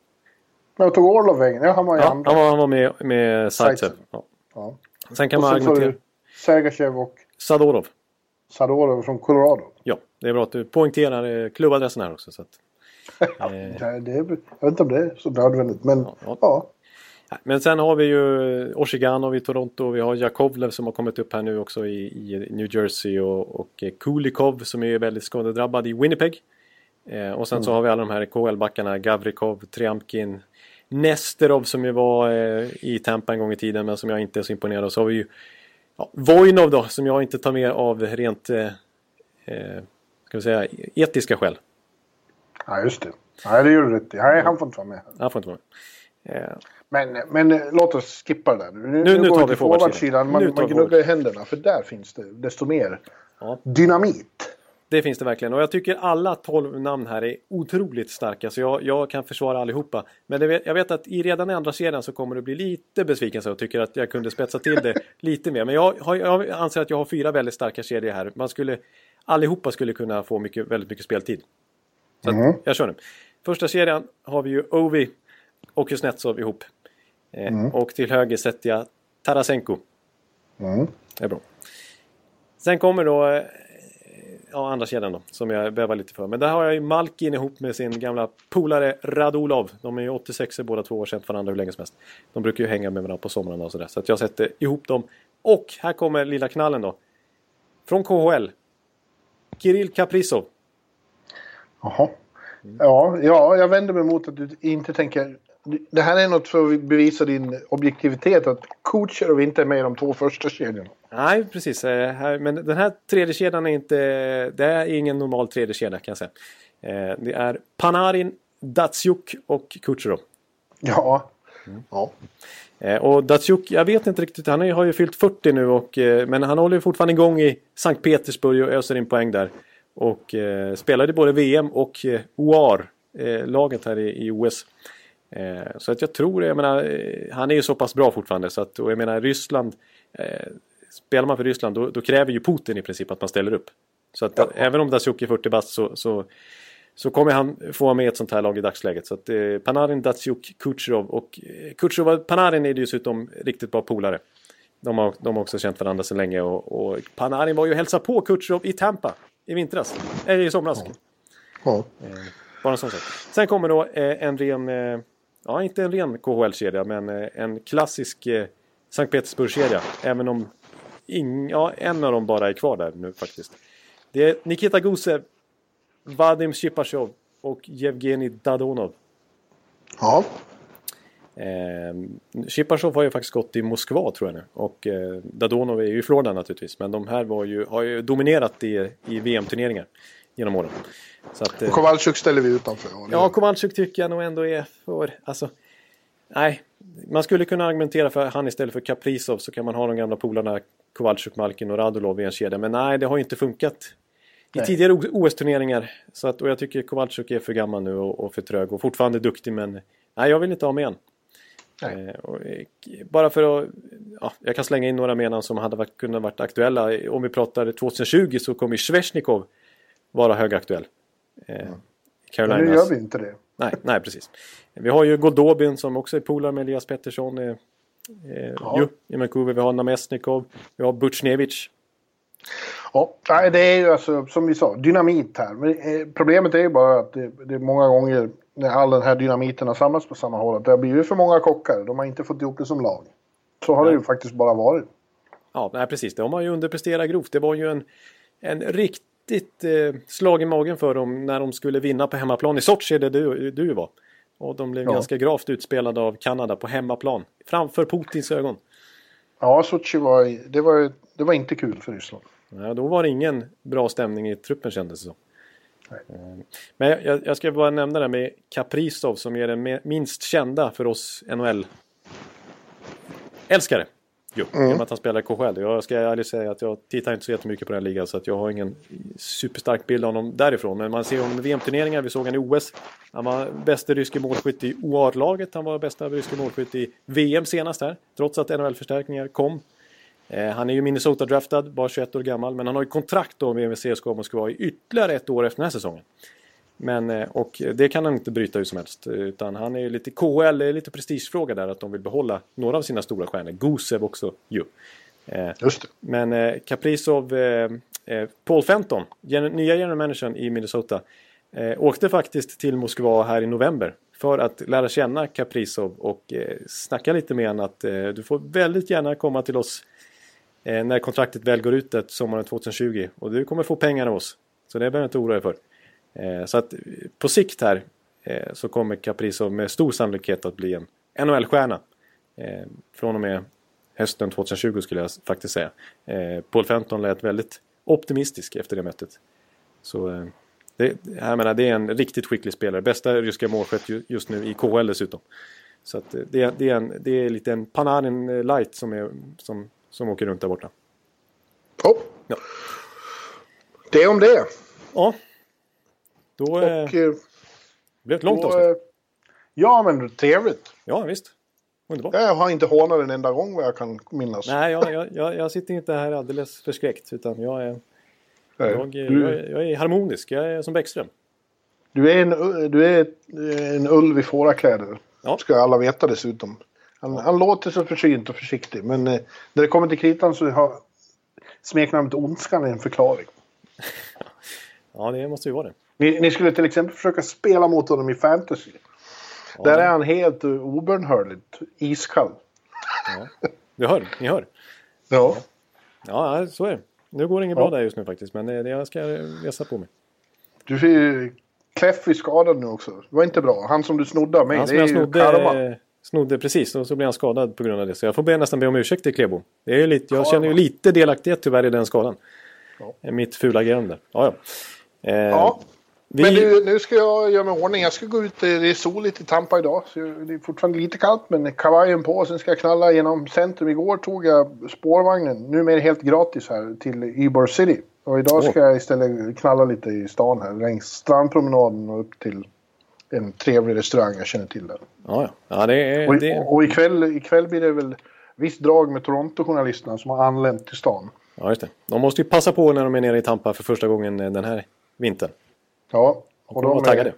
Jag tog Orlov vägen. Ja, han var i Ja, andra. han var, han var med, med Zaitsev. Ja. Ja. Sen kan Och man får argumentera. Sergachev och Sadorov. Sadorov från Colorado. Ja, det är bra att du poängterar eh, klubbadressen här också. Så att, eh, Det, det, är- jag vet inte om det är så nödvändigt, men Ja, ja. Ja. Men sen har vi ju Oshiganov i Toronto. Vi har Jakovlev som har kommit upp här nu också i, i New Jersey. Och, och eh, Kulikov som är väldigt skadedrabbad i Winnipeg. Eh, och sen så har vi alla de här KHL-backarna. Gavrikov, Triamkin, Nesterov som ju var eh, i Tampa en gång i tiden men som jag inte är så imponerad av. Så har vi ju ja, Vojnov då som jag inte tar med av rent eh, eh, ska vi säga, etiska skäl. ja, just det. Nej, det gör du rätt i. Nej, han får inte vara med. Han får inte vara med. Men, men eh, låt oss skippa det där. Nu, Nu- nu går tar vi forwardsidan. Nu Man, man gnuggar händerna, för där finns det desto mer Ja. dynamit. Det finns det verkligen och jag tycker alla 12 namn här är otroligt starka så jag, jag kan försvara allihopa. Men vet, jag vet att i redan i andra serien så kommer det bli lite besvikelse och tycker att jag kunde spetsa till det lite mer. Men jag, har, jag anser att jag har fyra väldigt starka kedjor här. Man skulle, allihopa skulle kunna få mycket, väldigt mycket speltid. Så att, jag kör nu. Första serien har vi ju Ovi och Kuznetsov ihop. Eh, Och till höger sätter jag Tarasenko. Mm. Det är bra. Sen kommer då eh, ja, andra kedjan då, som jag bävar lite för. Men där har jag ju Malkin ihop med sin gamla polare Radulov. De är ju 86 båda två och känt varandra hur länge som helst. De brukar ju hänga med varandra på somrarna och sådär. Så att jag sätter ihop dem. Och här kommer lilla knallen då. Från KHL. Kirill Kaprizov. Jaha. Ja, ja, jag vänder mig mot att du inte tänker... Det här är något för att bevisa din objektivitet. Att Kucherov inte är med i de två första kedjorna. Nej, precis. Eh, men den här tredje kedjan är inte... Det är ingen normal tredje kedja kan jag säga. Eh, det är Panarin, Datsjuk och Kucherov. Ja. ja. Eh, och Datsjuk, jag vet inte riktigt, han har ju fyllt 40 nu och, men han håller ju fortfarande igång i Sankt Petersburg och öser in poäng där. Och spelade både VM och OAR, laget här i, i OS. Eh, så att jag tror, jag menar, eh, han är ju så pass bra fortfarande så att, och jag menar Ryssland, eh, spelar man för Ryssland då, då, kräver ju Putin i princip att man ställer upp. Så att ja. även om Datsjuk är 40 bast så, så, så, kommer han få vara med i ett sånt här lag i dagsläget. Så att eh, Panarin, Datsjuk, Kutjerov och eh, Kutjerov Panarin är dessutom riktigt bra polare. De har, de har också känt varandra så länge och, och Panarin var ju och hälsade på Kutjerov i Tampa i vintras. Eller i somras. Ja. ja. Eh, bara en sån sak. Sen kommer då eh, en ren, eh, ja inte en ren KHL-kedja men eh, en klassisk eh, Sankt Petersburg-kedja. Även om ing, ja, en av dem bara är kvar där nu faktiskt. Det är Nikita Gusev, Vadim Shipashov och Yevgeni Dadonov. Ja. Eh, Shipashov har ju faktiskt gått i Moskva tror jag nu. Och eh, Dadonov är ju i Florida naturligtvis. Men de här var ju, har ju dominerat i, i VM-turneringar genom åren. Så att, eh, Kowalczyk ställer vi utanför. Ja, Kowalczyk tycker jag nog ändå är för... Alltså, nej, man skulle kunna argumentera för han istället för Kaprizov så kan man ha de gamla polarna Kowalczyk, Malkin och Radulov i en kedja. Men nej, det har ju inte funkat i nej. tidigare OS-turneringar. Så att, och jag tycker Kowalczyk är för gammal nu och, och för trög och fortfarande duktig men nej, jag vill inte ha med en. Eh, och, eh, bara för att... Ja, jag kan slänga in några menan som hade varit, kunnat varit aktuella. Om vi pratar 2020 så kommer Svesjnikov vara högaktuell. Eh, Carolinas. Men nu gör vi inte det. Nej, nej, precis. Vi har ju Goldobin som också är polare med Elias Pettersson. Eh, eh ja. i Vancouver. Vi har Namestnikov. Vi har Butjnevich. Ja, det är ju alltså som vi sa, dynamit här. Men eh, problemet är ju bara att det, det är många gånger när all den här dynamiten har samlats på samma håll. Att det har blivit för många kockar. De har inte fått ihop det som lag. Så har nej. det ju faktiskt bara varit. Ja, nej, precis. De har ju underpresterat grovt. Det var ju en, en rikt riktigt eh, slag i magen för dem när de skulle vinna på hemmaplan. I Sochi det du, du var. Och de blev ja. ganska gravt utspelade av Kanada på hemmaplan. Framför Putins ögon. Ja, Sochi var, det var, det var inte kul för Ryssland. Ja, då var det ingen bra stämning i truppen kändes det som. Eh, men jag, jag, ska bara nämna det med Kaprizov som är den minst kända för oss NHL-älskare. Jo, mm. genom att han spelar i KHL. Jag ska ärligt säga att jag tittar inte så jättemycket på den ligan så att jag har ingen superstark bild av honom därifrån. Men man ser honom i VM-turneringar, vi såg han i OS. Han var bästa ryske målskytt i OAR-laget, han var bästa ryske målskytt i VM senast här. Trots att NHL-förstärkningar kom. Eh, han är ju Minnesota-draftad, bara 21 år gammal. Men han har ju kontrakt då med CSKA Moskva i ytterligare ett år efter den här säsongen. Men, eh, och det kan han inte bryta hur som helst. Utan han är lite KL, det är lite prestigefråga där att de vill behålla några av sina stora stjärnor. Gusev också ju. Eh, Just det. Men eh, Kaprizov, Paul Fenton, nya general managern i Minnesota, åkte faktiskt till Moskva här i november. För att lära känna Kaprizov och snacka lite med honom att du får väldigt gärna komma till oss när kontraktet väl går ut sommaren 2020. Och du kommer få pengar av oss. Så det behöver du inte oroa dig för. Eh, så att på sikt här eh, så kommer Caprizo med stor sannolikhet att bli en NHL-stjärna. Eh, från och med hösten 2020 skulle jag faktiskt säga. Paul Fenton lät väldigt optimistisk efter det mötet. Så det, jag menar, det är en riktigt skicklig spelare. Bästa ryska målskytt just nu i KHL dessutom. Så att det, det, är en, det är lite en Panarin light som, är, som, som åker runt där borta. Oh. Ja. Det om det. Ja. Då och, eh, blev ett långt avsnitt. Eh, ja, men trevligt. Ja, visst. Underbart. Jag har inte hånat en enda gång vad jag kan minnas. Nej, jag, jag, jag, jag sitter inte här alldeles förskräckt. Utan jag är, jag, du, jag, jag, är harmonisk. Jag är som Bäckström. Du är en, du är en ulv i fårakläder. Ja. Ska alla veta dessutom. Han, ja. han låter så försynt och försiktig. Men eh, när det kommer till kritan så har smeknamnet Ondskan en förklaring. ja, det måste ju vara det. Ni, ni, skulle till exempel försöka spela mot honom i fantasy. Ja, Där är han helt obönhörligt iskall. Ja. Du hör, ni hör. Ja. Ja, så är det. Nu går det inget ja. bra där just nu faktiskt, men det, jag ska resa på mig. Du ser ju Kleffi skadad nu också. Det var inte bra. Han som du snodde av mig, han det är jag snodde, karma. snodde precis och så blev han skadad på grund av det. Så jag får be, nästan be om ursäkt till Klebo. Det är lite, jag känner ju lite delaktighet tyvärr i den skadan. Ja. Mitt fula agerande. Ja, ja. Eh, ja. Vi... Men nu, nu ska jag göra mig ordning. Jag ska gå ut. Det är soligt i Tampa idag. Så det är fortfarande lite kallt men kavajen på. Sen ska jag knalla genom centrum. Igår tog jag spårvagnen. Nu är det helt gratis här till Ybor City. Och idag ska jag istället knalla lite i stan här. Längs strandpromenaden och upp till en trevlig restaurang jag känner till där. Ja, ja. ja det är... Och, det... och ikväll, ikväll blir det väl visst drag med Toronto-journalisterna som har anlänt till stan. Ja, just det. De måste ju passa på när de är nere i Tampa för första gången eh, den här vintern. Ja. Och de var taggade.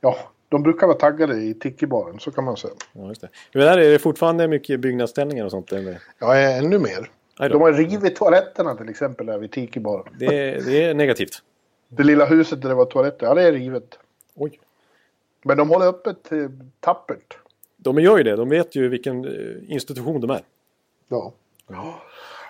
Ja, de brukar vara taggade i Tiki-baren, så kan man säga. Ja, just det. Hur är det? Är det fortfarande mycket byggnadsställningar och sånt? Eller? Ja, ännu mer. De har rivit toaletterna till exempel där vid Tiki-baren. Det, är- det är negativt. Det lilla huset där det var toaletter, ja det är rivet. Oj. Men de håller öppet eh, tappert. De gör ju det. De vet ju vilken eh, institution de är. Ja.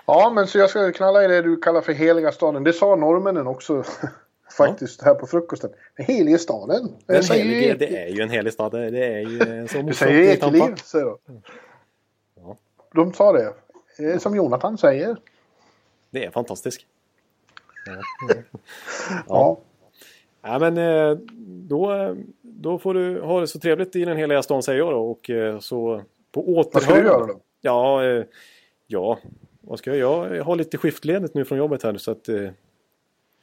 Ja, men så jag ska knalla i det du kallar för heliga staden. Det sa norrmännen också faktiskt här på frukosten. Den heliga staden. Den ju helige, ek- det är ju en helig stad. Det är ju sån Du säger ekeliv, säger de. Ja. De sa det. Eh, Som Jonathan säger. Det är fantastiskt. Ja. Ja, men eh, då, då får du ha det så trevligt i den heliga stan säger jag då. Och eh, så på återhörande. Vad ska du göra då? Ja, ja, vad ska jag göra? Jag har lite skiftledigt nu från jobbet här så att...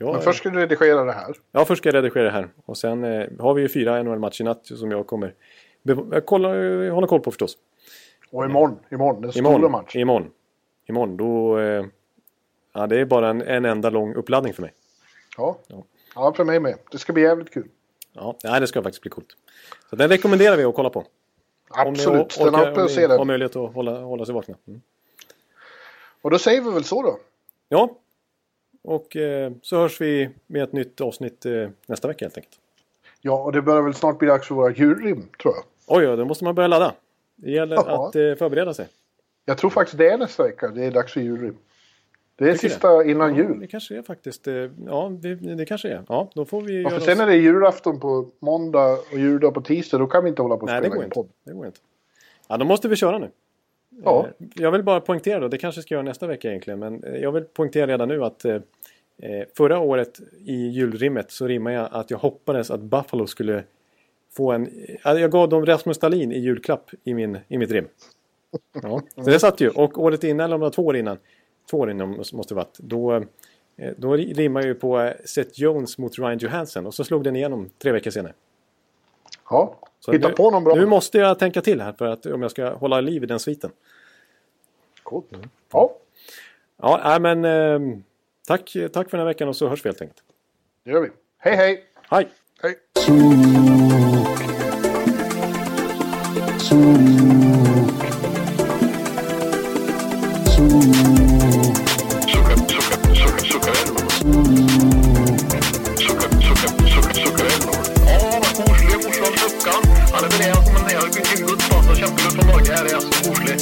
Ja, Men först ska du redigera det här. Ja, först ska jag redigera det här. Och sen eh, har vi ju fyra NHL-matcher i natt som jag kommer bev- eh, kolla, eh, hålla koll på förstås. Och imorgon, imorgon, den stora Imorgon. matchen. Imorgon. Imorgon. Då... Eh, ja, det är bara en, en enda lång uppladdning för mig. Ja. Ja. ja, för mig med. Det ska bli jävligt kul. Ja, nej, det ska faktiskt bli coolt. Så den rekommenderar vi att kolla på. Om ni Absolut, or- stanna orkar- uppe om och ni se har den. möjlighet att hålla, hålla sig vakna. Mm. Och då säger vi väl så då. Ja. Och eh, så hörs vi med ett nytt avsnitt eh, nästa vecka helt enkelt. Ja, och det börjar väl snart bli dags för våra julrim, tror jag. Oj, ja, då måste man börja ladda. Det gäller Ja. att eh, förbereda sig. Jag tror faktiskt det är nästa vecka. Det är dags för julrim. Det är Tycker sista innan Ja, jul. det kanske är faktiskt. Ja, det, det kanske är. Ja, då får vi Ja, för sen oss- är det julafton på måndag och juldag på tisdag. Då kan vi inte hålla på och Nej, det spela går in inte. podd. Det går inte. Ja, då måste vi köra nu. Ja. Eh, Jag vill bara poängtera då, det kanske ska göra nästa vecka egentligen, men eh, jag vill poängtera redan nu att eh, förra året i julrimmet så rimmade jag att jag hoppades att Buffalo skulle få en... eh, Jag gav dem Rasmus Dahlin i julklapp i, min, i mitt rim. Ja, så det satt ju. Och året innan, eller om det var två år innan, två år innan måste det varit, då, då rimmade jag ju på Seth Jones mot Ryan Johansson och så slog den igenom tre veckor senare. Ja, Så hitta nu, på någon bra. Nu måste jag tänka till här för att om jag ska hålla liv i den sviten. Coolt. Ja, Ja, nej, men eh, tack, tack för den här veckan och så hörs vi helt enkelt. det gör vi. Hej, hej! Hej! Hej!